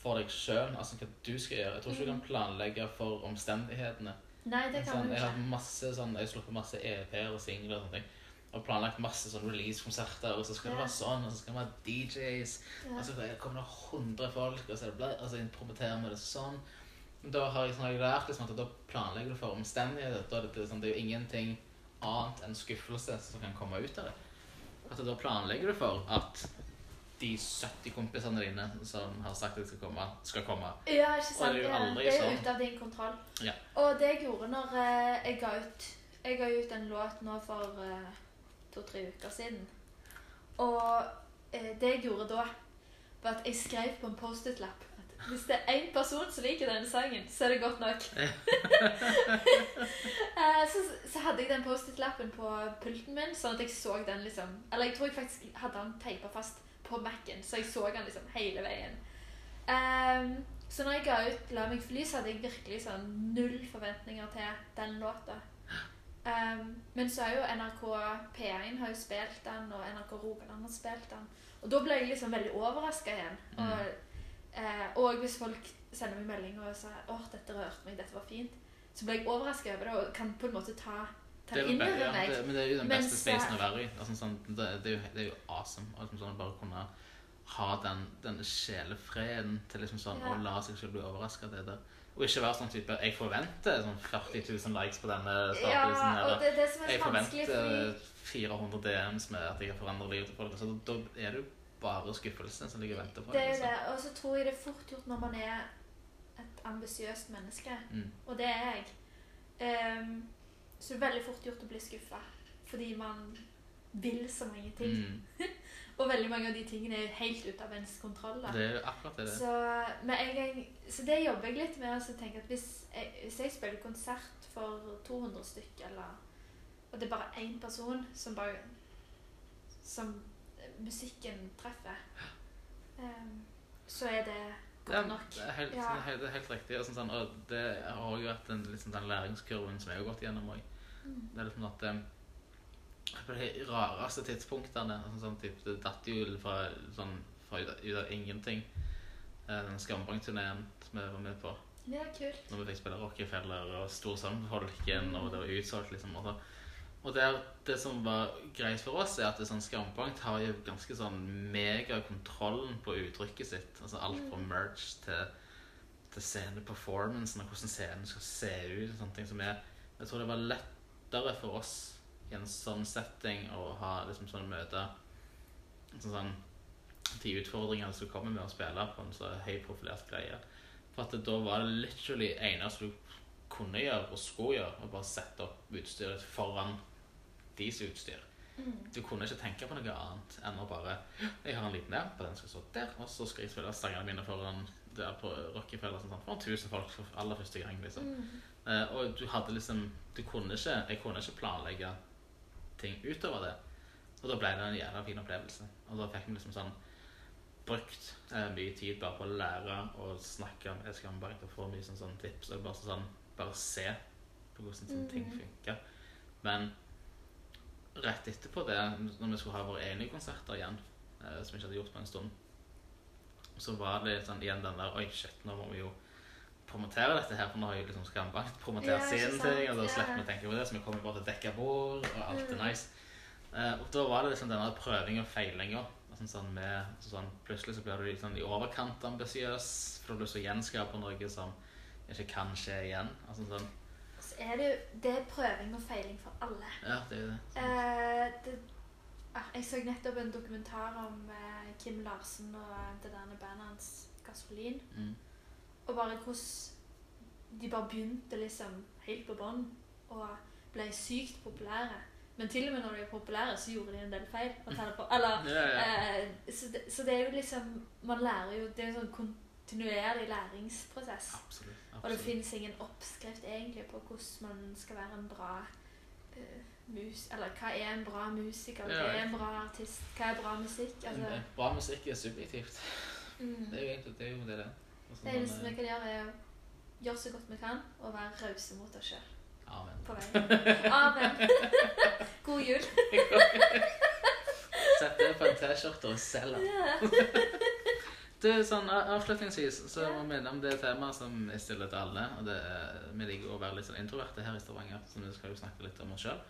for deg sjøl, altså hva du skal gjøre. Jeg tror ikke du kan planlegge for omstendighetene. Nei, det kan Sånn, du jeg har ikke. masse sånn, jeg sluppet masse EP-er og singler og sånne ting. Og planlagt masse sånn release-konserter, og så skal det være sånn, og så skal det være DJs, Ja. og så kommer det 100 folk, og så ble, altså, promoterer vi det sånn. Da har jeg, sånn, jeg lært liksom, at da planlegger du for omstendigheter. Da det, det, sånn, det er jo ingenting annet enn skuffelse som kan komme ut av det. At da planlegger du for at de 70 kompisene dine som har sagt at de skal komme, skal komme. Ja, ikke sant. Det er det er sånn. ute av din kontroll. Ja. Og det jeg gjorde når eh, jeg ga ut Jeg ga ut en låt nå for eh, to-tre uker siden. Og eh, det jeg gjorde da, var at jeg skrev på en Post-It-lapp hvis det er én person som liker denne sangen, så er det godt nok. Eh, så, så hadde jeg den Post-It-lappen på pulten min, sånn at jeg så den liksom Eller jeg tror jeg faktisk hadde den teipa fast på Mac-en, så jeg så den liksom hele veien. Um, så når jeg ga ut 'La meg fly', så hadde jeg virkelig sånn null forventninger til den låta. Um, men så har jo NRK P1 har jo spilt den, og NRK Rogaland har spilt den. Og da ble jeg liksom veldig overraska igjen. Og, eh, og hvis folk sender meg melding og sier åh, dette rørte meg, dette var fint', så blir jeg overraska over det og kan på en måte ta, ta Det er, inn over ja, meg. det, men det er jo den beste så- spacen å være i. Altså, sånn, det, det, er jo, det er jo awesome å liksom, sånn, bare kunne ha den, den sjelefreden til liksom sånn, Ja. å la seg selv bli overraska det. Og ikke være sånn type Jeg forventer sånn 40 000 likes på denne statusen. Ja, eller det er det som er jeg forventer fordi 400 DMs med at jeg har forandret livet til folk. Så da, da er det jo bare skuffelsen som ligger og venter på Det er jo liksom. det. Og så tror jeg det er fort gjort når man er et ambisiøst menneske. Mm. Og det er jeg. um, så det er veldig fort gjort å bli skuffa. Fordi man vil så mange ting. Mm. Og veldig mange av de tingene er helt ute av ens kontroll. Da. Det er akkurat det. Så, gang, så det jobber jeg litt med. Altså, tenke at hvis jeg, hvis jeg spiller konsert for 200 stykker, eller, og det er bare én person som bare som musikken treffer, um, så er det Ja, godt nok. det er helt, Ja. det er helt, det er helt riktig. Og, sånn, sånn, og det har jo vært den, liksom, den læringskurven som jeg har gått gjennom òg. Mm. Det er liksom at eh, På de rareste tidspunktene sånn, sånn, typ, Det datt jo fra, sånn, fra ut, av, ingenting. Eh, Den Skambrang-turneen som jeg var med på. Ja, kult. Når vi fikk spille Rockefeller og Storsandfolken, og det var utsolgt, liksom. Og så Og der, det som var greit for oss, er at det sånn Skambank har jo ganske sånn megakontrollen på uttrykket sitt. Altså alt fra merch til, til sceneperformancen og hvordan scenen skal se ut. og sånne ting som er Jeg tror det var lettere for oss i en sånn setting å ha liksom sånn møte sånn, sånn, de utfordringene som kommer med å spille på en så høyprofilert greie. For at da var det literally eneste du kunne gjøre og skulle gjøre, å bare sette opp utstyret foran deres utstyr. Mm. Du kunne ikke tenke på noe annet enn å bare Jeg har en liten app, og den skal stå der, og så skal jeg spille sangene mine foran der på Rockefeller sånn, foran 1000 folk for aller første gang. liksom. Mm. Uh, og du hadde liksom Du kunne ikke Jeg kunne ikke planlegge ting utover det. Og da ble det en jævla fin opplevelse. Og da fikk vi liksom sånn brukt uh, mye tid bare på å lære og snakke Jeg skal bare ikke få mye sånn, sånn tips. Og bare sånn Bare se på hvordan sånne ting Mhm. funker. Men rett etterpå det, når vi skulle ha våre egne konserter igjen, eh, som vi ikke hadde gjort på en stund, så var det sånn igjen den der Oi, shit, nå må vi jo promotere dette her, for nå har jo liksom Skambank promotert Ja, sin ting, og da slipper vi å tenke på det, så vi kommer bare til å dekke bord, og alt er Mm. nice. Eh, og da var det liksom denne prøving og feilinga. Sånn, sånn med, sånn, plutselig så blir du litt sånn i overkant ambisiøs, for du har lyst til å gjenskape noe som ikke kan skje igjen. Altså sånn, Så er det jo Det er prøving og feiling for alle. ja, det er jo det. Eh, det ah, jeg så nettopp en dokumentar om eh, Kim Larsen og det der bandet hans Gasolin. Mm. Og bare hvordan de bare begynte liksom helt på bånn og ble sykt populære. Men til og med når de er populære, så gjorde de en del feil. Eller, Ja, ja. eh, så, det, så det er jo liksom Man lærer jo Det er en sånn kontinuerlig læringsprosess. Absolutt. Og det absolutt. finnes ingen oppskrift egentlig på hvordan man skal være en bra uh, mus... Eller hva er en bra musiker? Hva er en bra artist? Hva er bra musikk? Altså, Bra musikk er subjektivt. mm. Det er jo egentlig det er jo det. det. Altså, Det eneste sånn, vi kan gjøre, er å gjøre så godt vi kan og være rause mot oss sjøl eh, Amen. på veien. Amen. God jul. Sett det på en T-skjorte og selg den. Ja. Du, sånn Avslutningsvis så må vi minne om det temaet som jeg stiller til alle. og det er, Vi liker å være litt sånn introverte her i Stavanger, så vi skal jo snakke litt om oss sjøl.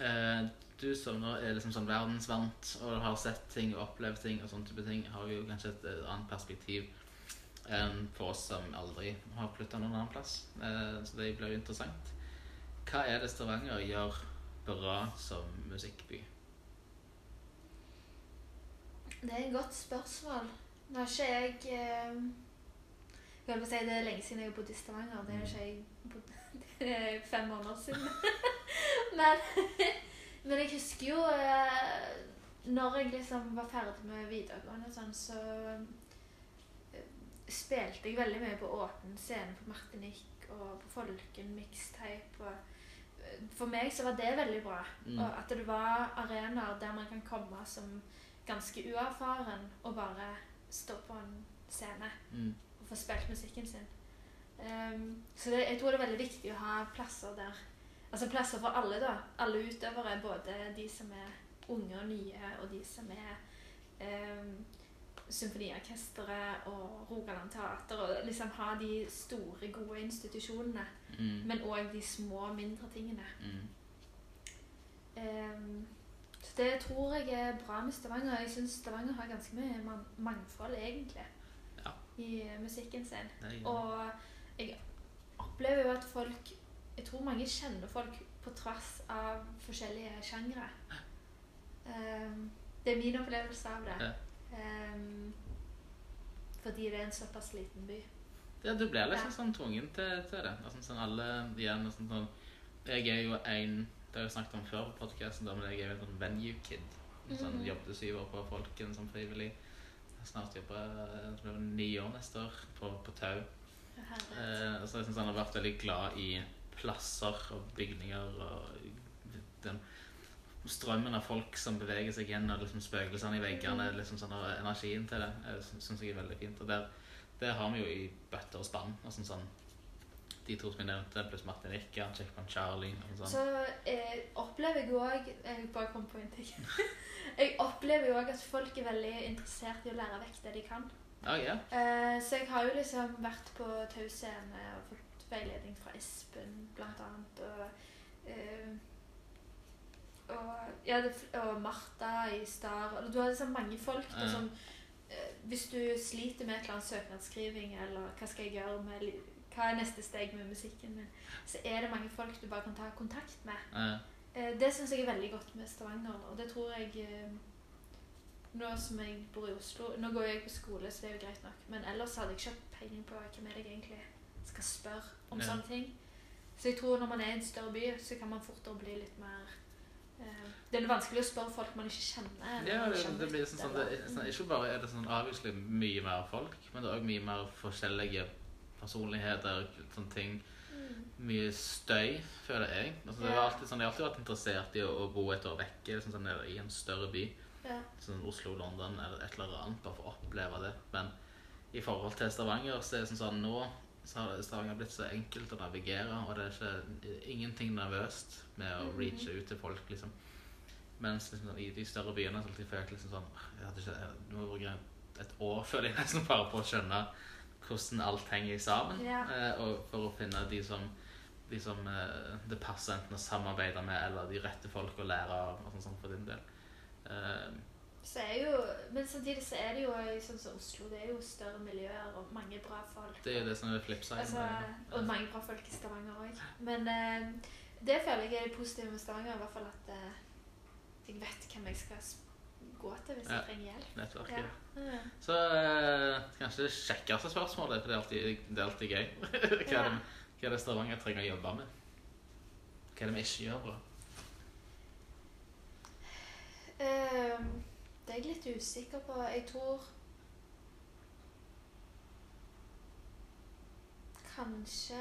Eh, du som nå er liksom sånn verdensvant og har sett ting og opplevd ting, og sånne type ting, har jo kanskje et annet perspektiv enn for oss som aldri har flytta noen annen plass. Eh, så det blir jo interessant. Hva er det Stavanger gjør bra som musikkby? Det er et godt spørsmål. Nå har ikke jeg eh, Jeg holdt på å si det er lenge siden jeg har bodd i Stavanger. Det er ikke jeg bodd Det er fem måneder siden. men, men jeg husker jo eh, Når jeg liksom var ferdig med videregående og sånn, så eh, spilte jeg veldig mye på åpen scene på Martinique og på Folken mixtape. og eh, For meg så var det veldig bra. Mm. Og at det var arenaer der man kan komme som ganske uerfaren og bare stå på en scene Mm. og få spilt musikken sin. Um, så det, jeg tror det er veldig viktig å ha plasser der Altså plasser for alle, da. Alle utøvere. Både de som er unge og nye, og de som er um, Symfoniorkesteret og Rogaland Teater. Og liksom ha de store, gode institusjonene. Mm. Men òg de små, mindre tingene. Mm. Ehm, så det tror jeg er bra med Stavanger. Jeg syns Stavanger har ganske mye man mangfold, egentlig, Ja. i eh, musikken sin. Nei, ja. Og jeg opplever jo at folk Jeg tror mange kjenner folk på tvers av forskjellige sjangre. Um, det er min opplevelse av det. Ja. Um, fordi det er en såpass liten by. Ja, du blir liksom sånn tvungen til, til det. Altså, sånn alle igjen sånn, sånn Jeg er jo en Det har jeg snakket om før på podcasten, da, men jeg er jo en sånn venue kid. Sånn mm. Jobbet syv år på Folken som frivillig. Snart jobber jeg ni år neste år på, på Tau. Eh, så jeg syns han har vært veldig glad i plasser og bygninger og den strømmen av folk som beveger seg igjen, og liksom spøkelsene i veggene, Mhm. liksom sånn og energien til det, syns jeg er veldig fint. Og der, det har vi jo i bøtter og spann. Og sånn, sånn, de to som jeg nevnte, pluss Martin Ikke, Checkpoint Charlie og sånn. Så eh, opplever jeg òg Jeg bare kom på en ting. jeg opplever jo òg at folk er veldig interessert i å lære vekk det de kan. Oh, yeah. Eh, så jeg har jo liksom vært på Tau scene og fått veiledning fra Espen, blant annet. Og eh, ja, det, og Martha i Star Du har liksom mange folk da, som eh, Hvis du sliter med et eller annet søknadsskriving, eller hva skal jeg gjøre med li- Hva er neste steg med musikken min? Så er det mange folk du bare kan ta kontakt med. Eh, Eh, Det syns jeg er veldig godt med Stavanger, og det tror jeg eh, Nå som jeg bor i Oslo Nå går jeg på skole, så det er jo greit nok, men ellers hadde jeg ikke hatt peiling på hvem jeg egentlig skal spørre om Ja. sånne ting. Så jeg tror når man er i en større by, så kan man fortere bli litt mer eh, Det er vanskelig å spørre folk man ikke kjenner. Ja, det, det blir sånn, sånn, det, sånn, Ikke bare er det sånn avgjørelig mye mer folk, men det er òg mye mer forskjellige personligheter, sånne ting. Mm. Mye støy, føler jeg. Altså, det er alltid sånn, jeg har alltid vært interessert i å, å bo et år vekke liksom, sånn, i en større by. Ja. Sånn Oslo, London eller et eller annet, bare for å oppleve det. Men i forhold til Stavanger, så er det sånn sånn nå så har Stavanger blitt så enkelt å navigere, og det er ikke ingenting nervøst med å Mhm. reache ut til folk, liksom. Mens liksom, sånn, i de større byene så har jeg følt liksom sånn jeg hadde ikke, jeg, må ha vært et år, før jeg nesten, bare på å skjønne hvordan alt henger sammen. Ja. Eh, og for å finne de som, de som eh, det passer enten å samarbeide med, eller de rette folk å lære av, og sånn, sånn for din del. Eh, Så jo, men samtidig så er det jo sånn som Oslo, det er jo større miljøer og mange bra folk. det er jo det som er flipsiden. Altså, og mange bra folk i Stavanger òg. Men eh, det føler jeg er det positive med Stavanger, i hvert fall at eh, jeg vet hvem jeg skal s- gå til hvis jeg trenger hjelp. nettverket. Ja. Så eh, kanskje det kjekkeste spørsmålet, for det er alltid, det er alltid gøy. hva, er det, hva er det Stavanger trenger å jobbe med? Hva er det vi ikke gjør bra? Um, det er jeg litt usikker på. Jeg tror Kanskje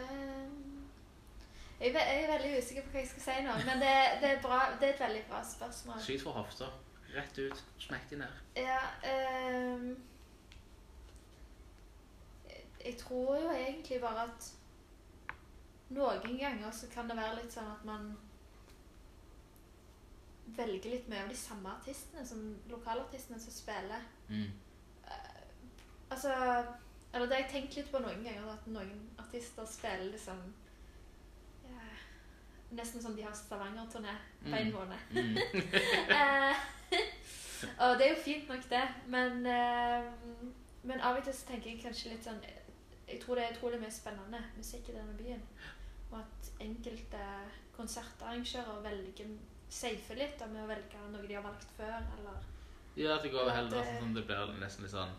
jeg er veldig usikker på hva jeg skal si nå, men det, det, er, bra, det er et veldig bra spørsmål. Skyt fra hofta. Rett ut. Smekk de ned. Ja um, Jeg tror jo egentlig bare at noen ganger så kan det være litt sånn at man velger litt mye av de samme artistene som lokalartistene som spiller. Mm. Altså Eller det har jeg tenkt litt på noen ganger, at noen artister spiller liksom ja, Nesten som de har Stavanger-turné på en Mm. måned. Mm. Eh, og det er jo fint nok, det. Men, eh, men av og til så tenker jeg kanskje litt sånn Jeg tror det er utrolig mye spennende musikk i denne byen. Og at enkelte konsertarrangører velger safe litt da, med å velge noe de har valgt før. Eller Ja, at det går heller det- som det blir nesten litt sånn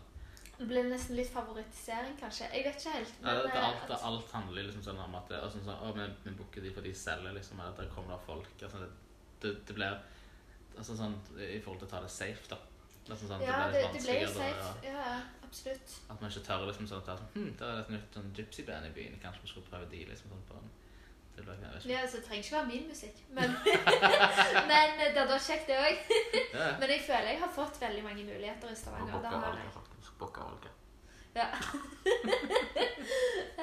det blir nesten litt favorittisering, kanskje. Jeg vet ikke helt. ja, det, eh, alt, at- alt handler liksom sånn om at det, altså, sånn, å, vi, vi booker de for de selger, liksom, at det kommer folk. Altså, det, det, det blir altså, sånn i forhold til å ta det safe, da. Altså, sånn, ja, det det, ble jo safe. da, Ja, absolutt. At man ikke tør liksom sånn at sånn, hm, der er det et nytt sånn gypsy-band i byen, kanskje vi skulle prøve de, liksom sånn på en det ble. Ja, altså, det trenger ikke være min musikk, men, men det hadde vært kjekt, det òg. Men jeg føler jeg har fått veldig mange muligheter i Stavanger. Og faktisk. Booka Ja.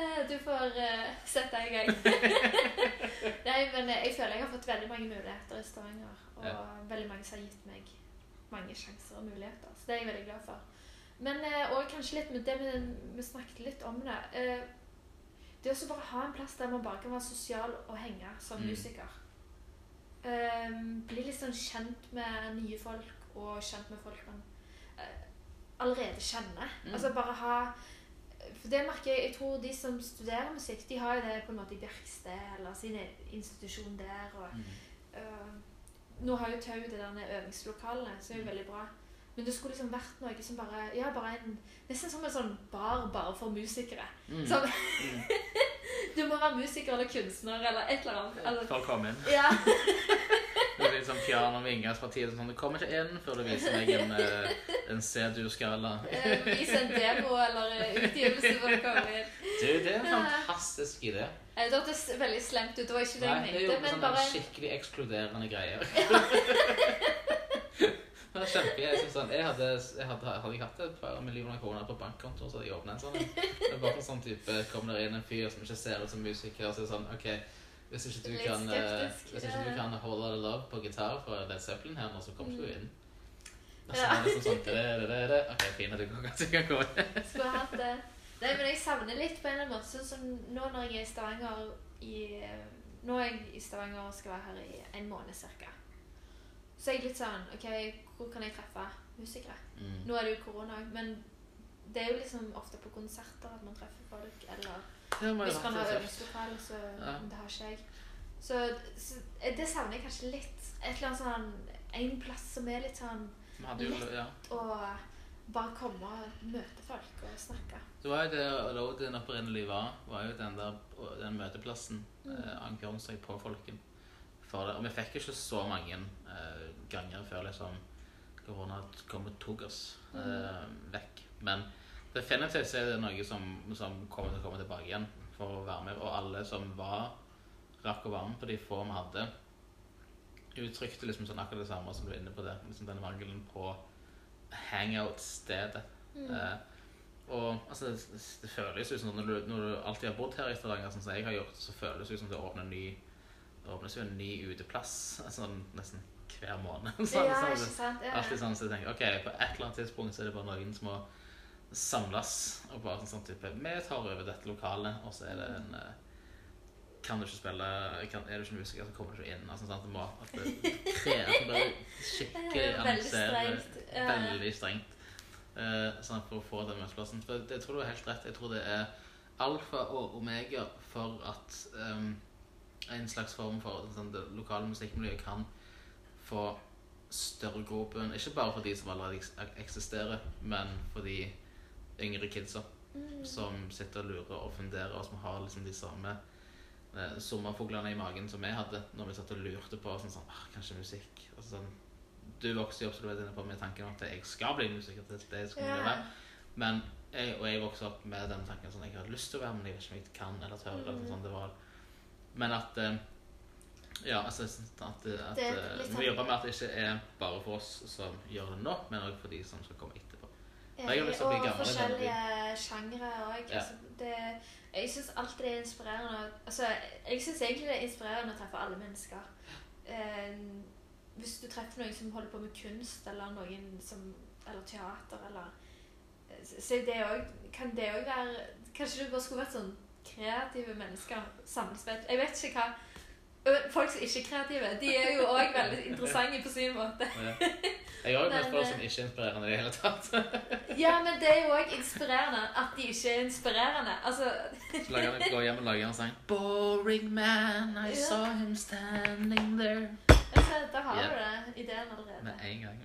Eh, du får uh, sette deg i gang. Nei, men eh, jeg føler jeg har fått veldig mange muligheter i Stavanger. Og Ja. veldig mange som har gitt meg mange sjanser og muligheter. Så det er jeg veldig glad for. Men eh, og kanskje litt med det vi, vi snakket litt om det. Eh, det å så bare ha en plass der man bare kan være sosial og henge som Mm. musiker. Bli litt sånn kjent med nye folk og kjent med folk man allerede kjenner. Mm. Altså bare ha For det merker jeg, jeg tror de som studerer musikk, de har jo det på en måte i Bjerksted eller sin institusjon der. og Mm. uh, Nå har jo Tau det der øvingslokalene, som er jo veldig bra. Men det skulle liksom vært noe som bare Ja, bare en Nesten som en sånn bar bare for musikere. Mm. Sånn, Mm. du må være musiker eller kunstner eller et eller annet. Eller, For å komme inn. ja. Det er litt sånn piano med inngangspartiet. Sånn, du kommer ikke inn før du viser meg en, eh, en C-dur-skala. eh, Vis en demo eller eh, utgivelse for å komme inn. Du, det er en fantastisk idé. Det hørtes veldig slemt ut. Det var ikke det Nei, jeg det er jo mente. Men sånn bare skikkelig ekskluderende greier. Det var kjempe, jeg, synes sånn, jeg hadde, jeg hadde, hadde jeg hatt et par millioner kroner på bankkonto, så hadde jeg åpnet en sånn. Det er bare sånn type, kommer der inn en fyr som ikke ser ut som musiker, og så er det sånn, ok, hvis ikke du kan, eh, hvis ikke du kan Hold Out of Love på gitar fra Led Zeppelin her, nå, så kommer du inn. Og så er det liksom sånn, det, det, det, det. Ok, fint du kan, du kan gå inn. skulle hatt det. Nei, men jeg savner litt på en eller annen måte. Sånn som nå når jeg er i Stavanger i Nå er jeg i Stavanger og skal være her i en måned ca. så er jeg litt sånn OK, hvor kan jeg treffe musikere? Mm. Nå er det jo korona òg, men det er jo liksom ofte på konserter at man treffer folk, eller Ja, hvis man har øvingslokale, så Ja. Det har ikke jeg. Så, så det savner jeg kanskje litt. Et eller annet sånn En plass som er litt sånn Vi hadde ja. å bare komme og møte folk og snakke. Det var jo det Loden opprinnelig var, var jo den der den møteplassen. Mm. Eh, Ankeren seg på folken. For det. Og vi fikk ikke så mange eh, ganger før liksom korona kom og tok oss eh, vekk. Men definitivt er det noe som, som kommer til å komme tilbake igjen for å være med. Og alle som var rakk å være med på de få vi hadde, uttrykte liksom sånn akkurat det samme som du er inne på det. Liksom denne mangelen på hangout-stedet. Mm. Eh, og altså, det, det føles ut som når du, når du alltid har bodd her i Stavanger, sånn som jeg har gjort, så føles det ut som det åpner en ny det åpnes jo en ny uteplass sånn nesten hver måned. Sånn, ja, sånn, ikke sant? Ja. Alltid sånn så jeg tenker, ok, På et eller annet tidspunkt så er det bare noen som må samles og bare sånn, type Vi tar over dette lokalet, og så er det en eh, Kan du ikke spille kan, Er du ikke musiker, så kommer du ikke inn. Altså, sånn, det må at det krever skikkelig er veldig strengt. Eh, sånn for å få den møteplassen. For det, jeg tror du har helt rett. Jeg tror det er alfa og omega for at ehm, en slags form for sånn, det lokale musikkmiljøet kan få større grobunn. Ikke bare for de som allerede eksisterer, men for de yngre kidsa Mm. som sitter og lurer og funderer, og som har liksom de samme eh, sommerfuglene i magen som vi hadde når vi satt og lurte på sånn, sånn ah, kanskje musikk. Og sånn, du vokste jo opp så du vet, inne på med tanken om at jeg skal bli musiker. Det, det skal Ja. være. Men jeg, og jeg vokste opp med den tanken sånn, jeg har lyst til å være, men jeg vet ikke om jeg kan eller tør. Eller, Mhm. sånn, det var, men at eh, ja, altså, at, at, Det er eh, vi sånn- jobber med at det ikke er bare for oss som gjør det nå, men også for de som skal komme etterpå. Og forskjellige sjangre òg. Ja. Altså, jeg syns alltid det er inspirerende Altså, jeg syns egentlig det er inspirerende å treffe alle mennesker. Uh, hvis du treffer noen som holder på med kunst, eller noen som Eller teater, eller Så det også, kan det òg være Kanskje du bare skulle vært sånn kreative mennesker samspilt. Jeg vet ikke hva Folk som ikke er kreative, de er jo òg veldig interessante på sin måte. Ja. Jeg har jo møtt folk som ikke er inspirerende i det hele tatt. Ja, men det er jo òg inspirerende at de ikke er inspirerende. Altså Så lager går hjem og lager en sang. Boring man, I Ja. saw him standing there. Altså, da har yeah. du det, ideen allerede. Med en gang.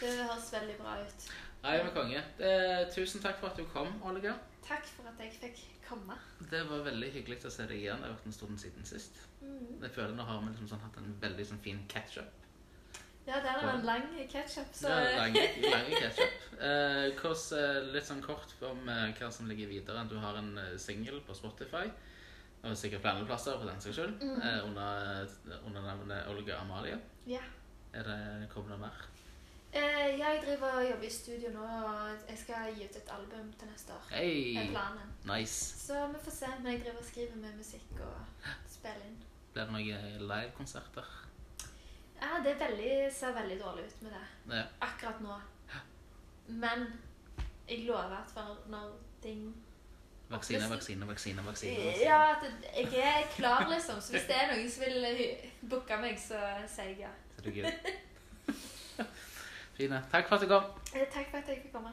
Det høres veldig bra ut. Nei, men konge. Det, tusen takk for at du kom, Olga. Takk for at jeg fikk komme. Det var veldig hyggelig å se deg igjen. Det har vært en stund siden sist. Mm. Jeg føler nå har vi liksom sånn hatt en veldig sånn fin catch-up. Ja, der er en lang ketchup, så Ja, lange, lang catch-up. Eh, hvordan, eh, litt sånn kort om eh, hva som ligger videre. Du har en uh, singel på Spotify. Og sikkert flere plasser for den saks skyld. Mm. eh, under, under navnet Olga Amalie. Ja. Er det kommer det mer? Eh, jeg driver og jobber i studio nå, og jeg skal gi ut et album til neste år. er Hei! planen. Nice. Så vi får se. Men jeg driver og skriver med musikk og spiller inn. Blir det noen livekonserter? Ja, det er veldig, ser veldig dårlig ut med det Ja. akkurat nå. Men jeg lover at for når ting Vaksine, vaksine, vaksine, vaksine. Ja, at jeg er klar, liksom. Så hvis det er noen som vil booke meg, så sier jeg ja. Så er det good. Fine. Takk for at du kom. Eh, Takk for at jeg fikk komme.